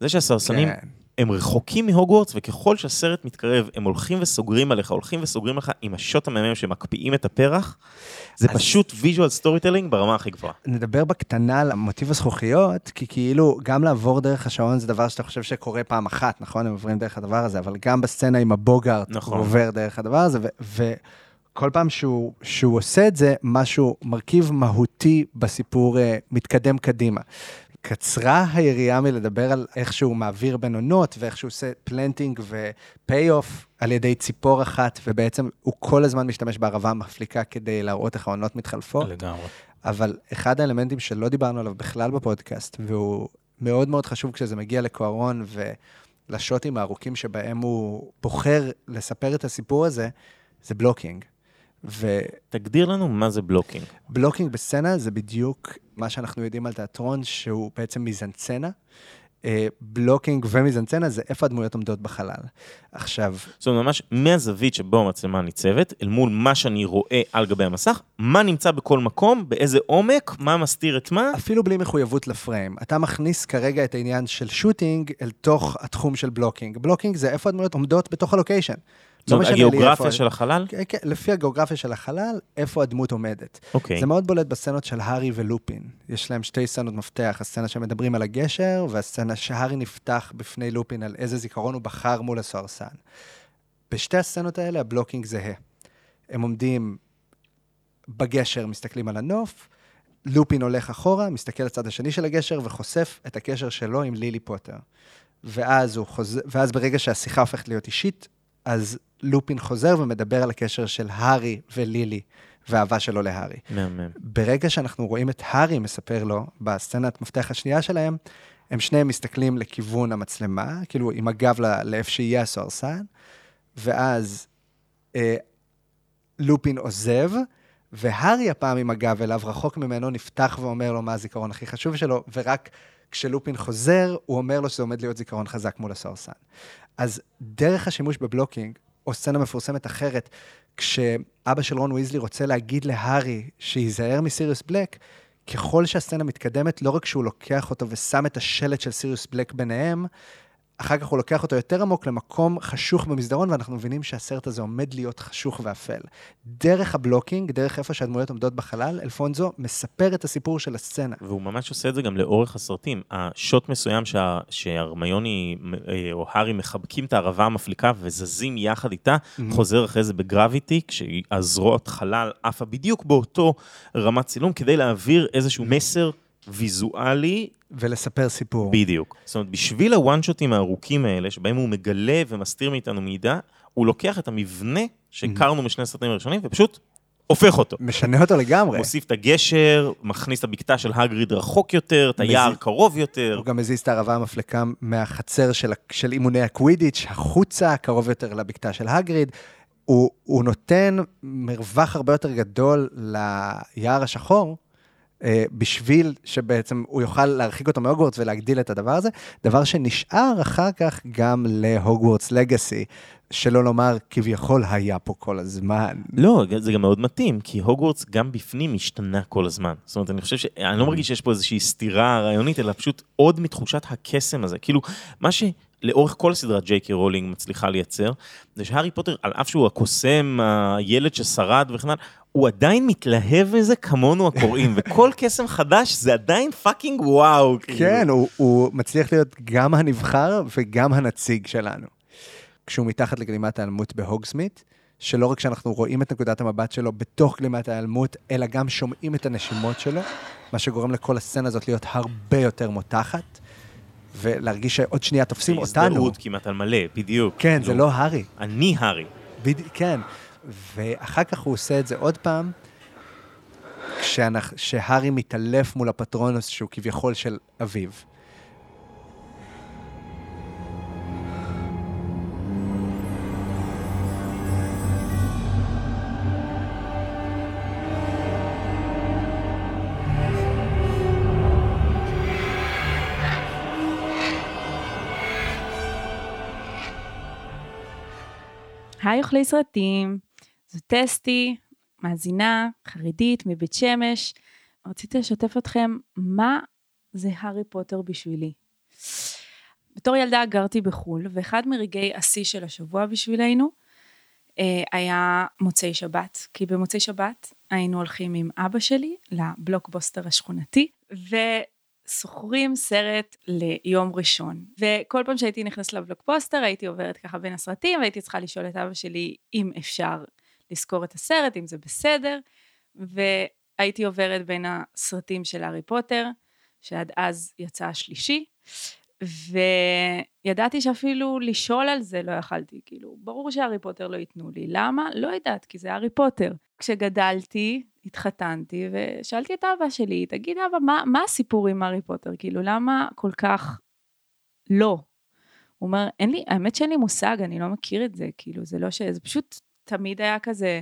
זה שהסוהרסנים כן. הם רחוקים מהוגוורטס, וככל שהסרט מתקרב, הם הולכים וסוגרים עליך, הולכים וסוגרים לך עם השוט המהמם שמקפיאים את הפרח. זה פשוט visual storytelling ברמה הכי גבוהה. נדבר בקטנה על מוטיב הזכוכיות, כי כאילו, גם לעבור דרך השעון זה דבר שאתה חושב שקורה פעם אחת, נכון? הם עוברים דרך הדבר הזה, אבל גם בסצנה עם הבוגארט, נכון. הוא עובר דרך הדבר הזה, ו- פעם שהוא, שהוא עושה את זה, משהו, מרכיב מהותי בסיפור אה, מתקדם קדימה. קצרה היריעה מלדבר על איך שהוא מעביר בין עונות, ואיך שהוא עושה planting ו pay-off על ידי ציפור אחת, ובעצם הוא כל הזמן משתמש בערבה המפליקה כדי להראות איך העונות מתחלפות. לגמרי. אבל אחד האלמנטים שלא דיברנו עליו בכלל בפודקאסט, והוא מאוד מאוד חשוב כשזה מגיע לקוארון ולשוטים הארוכים שבהם הוא בוחר לספר את הסיפור הזה, זה blocking. ו... תגדיר לנו מה זה blocking. Blocking בסצנה זה בדיוק מה שאנחנו יודעים על תיאטרון, שהוא בעצם מיזנצנה. אה, blocking ומיזנצנה זה איפה הדמויות עומדות בחלל. עכשיו... זאת אומרת, ממש מהזווית שבו המצלמה ניצבת, אל מול מה שאני רואה על גבי המסך, מה נמצא בכל מקום, באיזה עומק, מה מסתיר את מה. אפילו בלי מחויבות לפריים. אתה מכניס כרגע את העניין של shooting אל תוך התחום של blocking. Blocking זה איפה הדמויות עומדות בתוך הלוקיישן. זאת אומרת, הגיאוגרפיה של החלל? כן, כן, לפי הגיאוגרפיה של החלל, איפה הדמות עומדת. אוקיי. זה מאוד בולט בסצנות של הארי ולופין. יש להם שתי סצנות מפתח, הסצנה שמדברים על הגשר, והסצנה שהארי נפתח בפני לופין על איזה זיכרון הוא בחר מול הסוהרסן. בשתי הסצנות האלה ה blocking זהה. הם עומדים בגשר, מסתכלים על הנוף, לופין הולך אחורה, מסתכל לצד השני של הגשר וחושף את הקשר שלו עם לילי פוטר. ואז, חוז... ואז ברגע שהשיחה הופכת להיות אישית, אז לופין חוזר ומדבר על הקשר של הארי ולילי, והאהבה שלו להארי. מהמם. ברגע שאנחנו רואים את הארי מספר לו, בסצנת מפתח השנייה שלהם, הם שניהם מסתכלים לכיוון המצלמה, כאילו עם הגב לא- לאיפה שיהיה הסוהרסן, ואז אה, לופין עוזב, והארי הפעם עם הגב אליו, רחוק ממנו, נפתח ואומר לו מה הזיכרון הכי חשוב שלו, ורק כשלופין חוזר, הוא אומר לו שזה עומד להיות זיכרון חזק מול הסוהרסן. אז דרך השימוש בבלוקינג, או סצנה מפורסמת אחרת, כשאבא של רון ויזלי רוצה להגיד להארי שייזהר מסיריוס בלק, ככל שהסצנה מתקדמת, לא רק שהוא לוקח אותו ושם את השלט של סיריוס בלק ביניהם, אחר כך הוא לוקח אותו יותר עמוק למקום חשוך במסדרון, ואנחנו מבינים שהסרט הזה עומד להיות חשוך ואפל. דרך ה blocking, דרך איפה שהדמויות עומדות בחלל, אלפונזו מספר את הסיפור של הסצנה. והוא ממש עושה את זה גם לאורך הסרטים. השוט מסוים שה, שהרמיוני אה, או הארי מחבקים את הערבה המפליקה וזזים יחד איתה, Mhm. חוזר אחרי זה בגרביטי, כשהזרועות חלל עפה בדיוק באותו רמת צילום, כדי להעביר איזשהו מסר ויזואלי. ולספר סיפור. בדיוק. זאת אומרת, בשביל הוואן שוטים הארוכים האלה, שבהם הוא מגלה ומסתיר מאיתנו מידע, הוא לוקח את המבנה שהכרנו משני הסרטים הראשונים, ופשוט הופך אותו. משנה אותו לגמרי. מוסיף את הגשר, מכניס את הבקתה של הגריד רחוק יותר, את היער מזיז- קרוב יותר. הוא גם מזיז את הערבה המפלקה מהחצר של, של אימוני הקווידיץ', החוצה, קרוב יותר לבקתה של הגריד. הוא, הוא נותן מרווח הרבה יותר גדול ליער השחור, בשביל שבעצם הוא יוכל להרחיק אותו מהוגוורטס ולהגדיל את הדבר הזה, דבר שנשאר אחר כך גם להוגוורטס לגאסי, שלא לומר כביכול היה פה כל הזמן. לא, זה גם מאוד מתאים, כי הוגוורטס גם בפנים השתנה כל הזמן. זאת אומרת, אני חושב ש... אני לא מרגיש שיש פה איזושהי סתירה רעיונית, אלא פשוט עוד מתחושת הקסם הזה. כאילו, מה שלאורך כל הסדרה ג'יי קי רולינג מצליחה לייצר, זה שהארי פוטר, על אף שהוא הקוסם, הילד ששרד וכן הלאה, הוא עדיין מתלהב מזה כמונו הקוראים, וכל קסם חדש זה עדיין fucking וואו. כאילו. כן, הוא, הוא מצליח להיות גם הנבחר וגם הנציג שלנו. כשהוא מתחת לגלימת ההיעלמות בהוגסמית, שלא רק שאנחנו רואים את נקודת המבט שלו בתוך גלימת ההיעלמות, אלא גם שומעים את הנשימות שלו, מה שגורם לכל הסצנה הזאת להיות הרבה יותר מותחת, ולהרגיש שעוד שנייה תופסים אותנו. הזדהות כמעט על מלא, בדיוק. כן, זה לא הארי. אני הארי. בד... כן, ואחר כך הוא עושה את זה עוד פעם. כשהארי מתעלף מול הפטרונוס שהוא כביכול של אביו. היי אוכלי סרטים, זו טסטי, מאזינה, חרדית, מבית שמש. רציתי לשתף אתכם מה זה הארי פוטר בשבילי. בתור ילדה גרתי בחו"ל, ואחד מרגעי השיא של השבוע בשבילנו אה, היה מוצאי שבת, כי במוצאי שבת היינו הולכים עם אבא שלי לבלוקבוסטר השכונתי, ושוכרים סרט ליום ראשון. וכל פעם שהייתי נכנסת לבלוקבוסטר הייתי עוברת ככה בין הסרטים, והייתי צריכה לשאול את אבא שלי אם אפשר לזכור את הסרט, אם זה בסדר, והייתי עוברת בין הסרטים של הארי פוטר, שעד אז יצא השלישי, וידעתי שאפילו לשאול על זה לא יכלתי, כאילו, ברור שהארי פוטר לא ייתנו לי. למה? לא יודעת, כי זה הארי פוטר. כשגדלתי, התחתנתי, ושאלתי את אבא שלי, תגיד אבא, מה, מה הסיפור עם הארי פוטר? כאילו, למה כל כך לא? הוא אומר, אין לי, האמת שאין לי מושג, אני לא מכיר את זה, כאילו, זה לא ש... זה פשוט תמיד היה כזה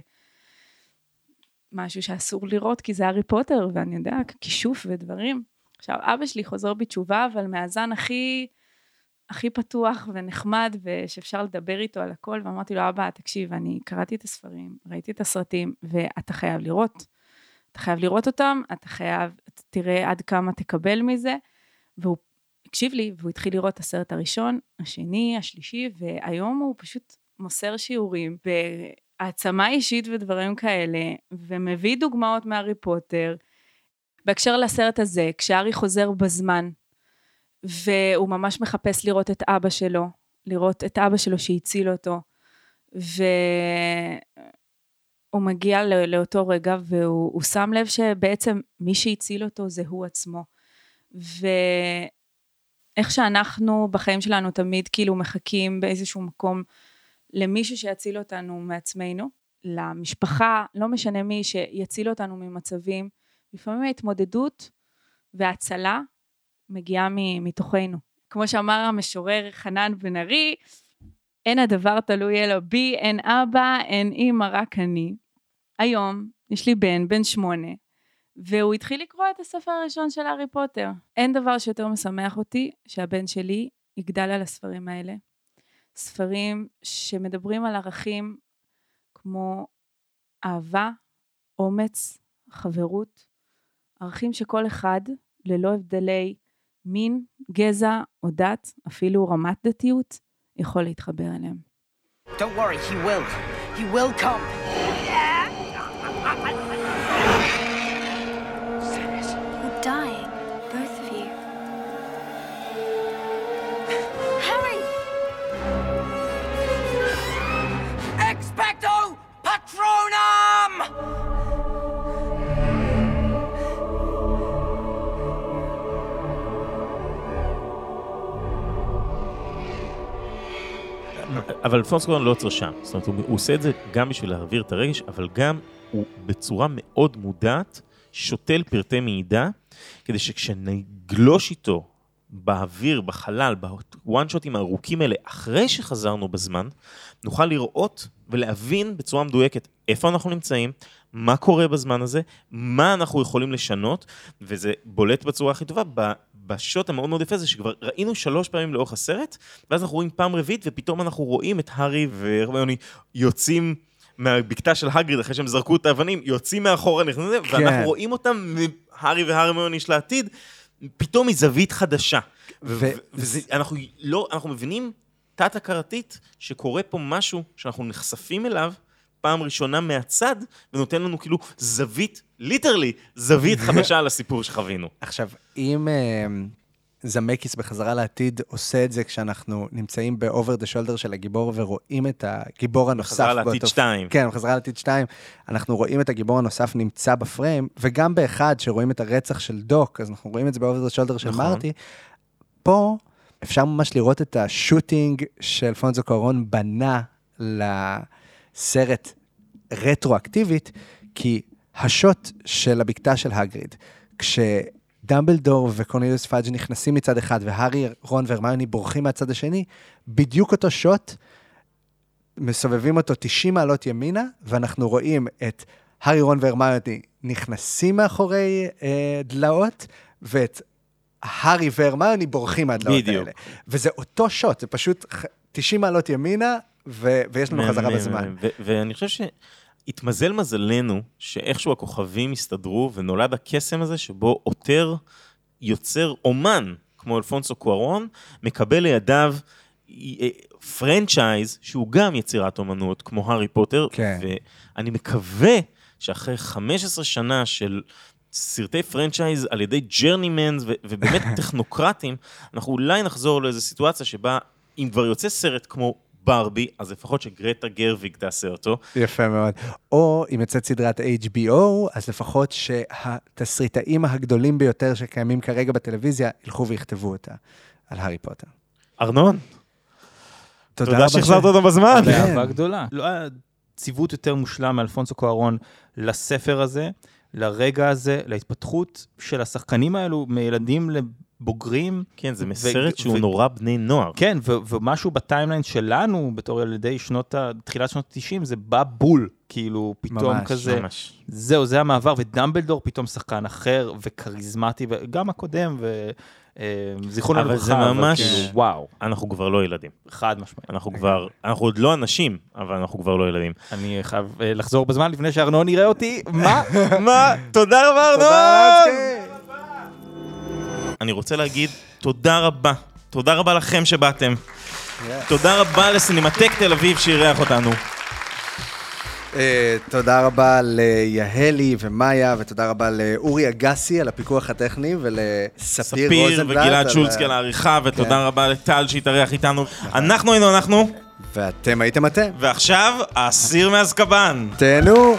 משהו שאסור לראות, כי זה הארי פוטר, ואני יודע, כישוף ודברים. עכשיו, אבא שלי חוזר בתשובה, אבל מהזן הכי, הכי פתוח ונחמד, ושאפשר לדבר איתו על הכל, ואמרתי לו, אבא, תקשיב, אני קראתי את הספרים, ראיתי את הסרטים, ואתה חייב לראות. אתה חייב לראות אותם, אתה חייב, תראה עד כמה תקבל מזה. והוא הקשיב לי, והוא התחיל לראות את הסרט הראשון, השני, השלישי, והיום הוא פשוט מוסר שיעורים בהעצמה אישית ודברים כאלה, ומביא דוגמאות מהארי פוטר. בהקשר לסרט הזה, כשארי חוזר בזמן, והוא ממש מחפש לראות את אבא שלו, לראות את אבא שלו שהציל אותו, והוא מגיע לא, לאותו רגע והוא שם לב שבעצם מי שהציל אותו זה הוא עצמו. ואיך שאנחנו בחיים שלנו תמיד כאילו מחכים באיזשהו מקום למישהו שיציל אותנו מעצמנו, למשפחה, לא משנה מי, שיציל אותנו ממצבים לפעמים ההתמודדות וההצלה מגיעה מתוכנו. כמו שאמר המשורר חנן בן ארי, אין הדבר תלוי אלא בי, אין אבא, אין אימא, רק אני. היום יש לי בן, בן שמונה, והוא התחיל לקרוא את הספר הראשון של הארי פוטר. אין דבר שיותר משמח אותי שהבן שלי יגדל על הספרים האלה. ספרים שמדברים על ערכים כמו אהבה, אומץ, חברות, ערכים שכל אחד, ללא הבדלי מין, גזע או דת, אפילו רמת דתיות, יכול להתחבר אליהם. Don't worry, he will. He will come. אבל אלפונס קורן לא עוצר שם. זאת אומרת, הוא, הוא עושה את זה גם בשביל להעביר את הרגש, אבל גם הוא בצורה מאוד מודעת שותל פרטי מידע, כדי שכשנגלוש איתו באוויר, בחלל, בוואן שוטים הארוכים האלה, אחרי שחזרנו בזמן, נוכל לראות ולהבין בצורה מדויקת איפה אנחנו נמצאים, מה קורה בזמן הזה, מה אנחנו יכולים לשנות, וזה בולט בצורה הכי טובה בשוט המאוד מאוד יפה הזה, שכבר ראינו שלוש פעמים לאורך הסרט, ואז אנחנו רואים פעם רביעית, ופתאום אנחנו רואים את הארי והרמיוני יוצאים מהבקתה של הגריד, אחרי שהם זרקו את האבנים, יוצאים מאחורה, נכנסים, כן. ואנחנו רואים אותם, הארי והרמיוני של העתיד, פתאום מזווית חדשה. ואנחנו לא, אנחנו מבינים תת-הכרתית שקורה פה משהו שאנחנו נחשפים אליו פעם ראשונה מהצד, ונותן לנו כאילו זווית, ליטרלי, זווית [LAUGHS] חדשה על הסיפור שחווינו. עכשיו, אם uh, זמקיס בחזרה לעתיד עושה את זה כשאנחנו נמצאים ב-over the shoulder של הגיבור ורואים את הגיבור הנוסף. בחזרה לעתיד 2. כן, בחזרה לעתיד 2, אנחנו רואים את הגיבור הנוסף נמצא בפריים, וגם באחד שרואים את הרצח של דוק, אז אנחנו רואים את זה ב-over the shoulder של נכון. מרטי. פה אפשר ממש לראות את השוטינג שאלפונזו קורון בנה לסרט רטרואקטיבית, כי השוט של הבקתה של הגריד, כשדמבלדור וקורנליוס פאג' נכנסים מצד אחד, והארי, רון והרמיוני בורחים מהצד השני, בדיוק אותו שוט, מסובבים אותו 90 מעלות ימינה, ואנחנו רואים את הארי, רון והרמיוני נכנסים מאחורי אה, דלאות, ואת הארי והרמיוני בורחים מהדלאות בדיוק. האלה. וזה אותו שוט, זה פשוט 90 מעלות ימינה, ו- ויש לנו חזרה בזמן. ואני חושב ש... התמזל מזלנו שאיכשהו הכוכבים הסתדרו ונולד הקסם הזה שבו auteur יוצר אומן כמו אלפונסו קוארון, מקבל לידיו אה, franchise שהוא גם יצירת אומנות כמו הארי פוטר, כן. ואני מקווה שאחרי 15 שנה של סרטי franchise על ידי journeymans ובאמת [LAUGHS] טכנוקרטים, אנחנו אולי נחזור לאיזו סיטואציה שבה אם כבר יוצא סרט כמו ברבי, אז לפחות שגרטה גרוויג תעשה אותו. יפה מאוד. או אם יוצאת סדרת HBO, אז לפחות שהתסריטאים הגדולים ביותר שקיימים כרגע בטלוויזיה, ילכו ויכתבו אותה. על הארי פוטר. ארנון, תודה תודה רבה שהחזרת אותו בזמן. באהבה גדולה. לא היה ציוות יותר מושלם מאלפונסו קוארון לספר הזה, לרגע הזה, להתפתחות של השחקנים האלו מילדים לבוגרים. כן, זה ו- מסרט שהוא ו- נורא בני נוער. כן, ו- ומשהו בטיימליין שלנו, בתור ילדי שנות ה... תחילת שנות ה-90, זה בא בול, כאילו, פתאום ממש, כזה. ממש. זהו, זה המעבר, ודמבלדור פתאום שחקן אחר וכריזמטי, וגם הקודם, וזיכרונו אבל לברכה, זה ממש, כאילו, וואו. אנחנו כבר לא ילדים. חד משמעית. אנחנו כבר, אנחנו עוד לא אנשים, אבל אנחנו כבר לא ילדים. אני חייב אה, לחזור בזמן לפני שארנון יראה אותי. מה? [LAUGHS] מה? תודה רבה, תודה, ארנון! אני רוצה להגיד תודה רבה. תודה רבה לכם שבאתם. תודה רבה לסינמטק תל אביב שאירח אותנו. אה, תודה רבה ליהלי ומאיה, ותודה רבה לאורי אגסי על הפיקוח הטכני, ולספיר ספיר רוזנבלט. וגלעד על שולצקי על העריכה, ותודה כן. רבה לטל שהתארח איתנו. אנחנו היינו אנחנו. ואתם הייתם אתם. ועכשיו, האסיר מאזקבאן. תהנו.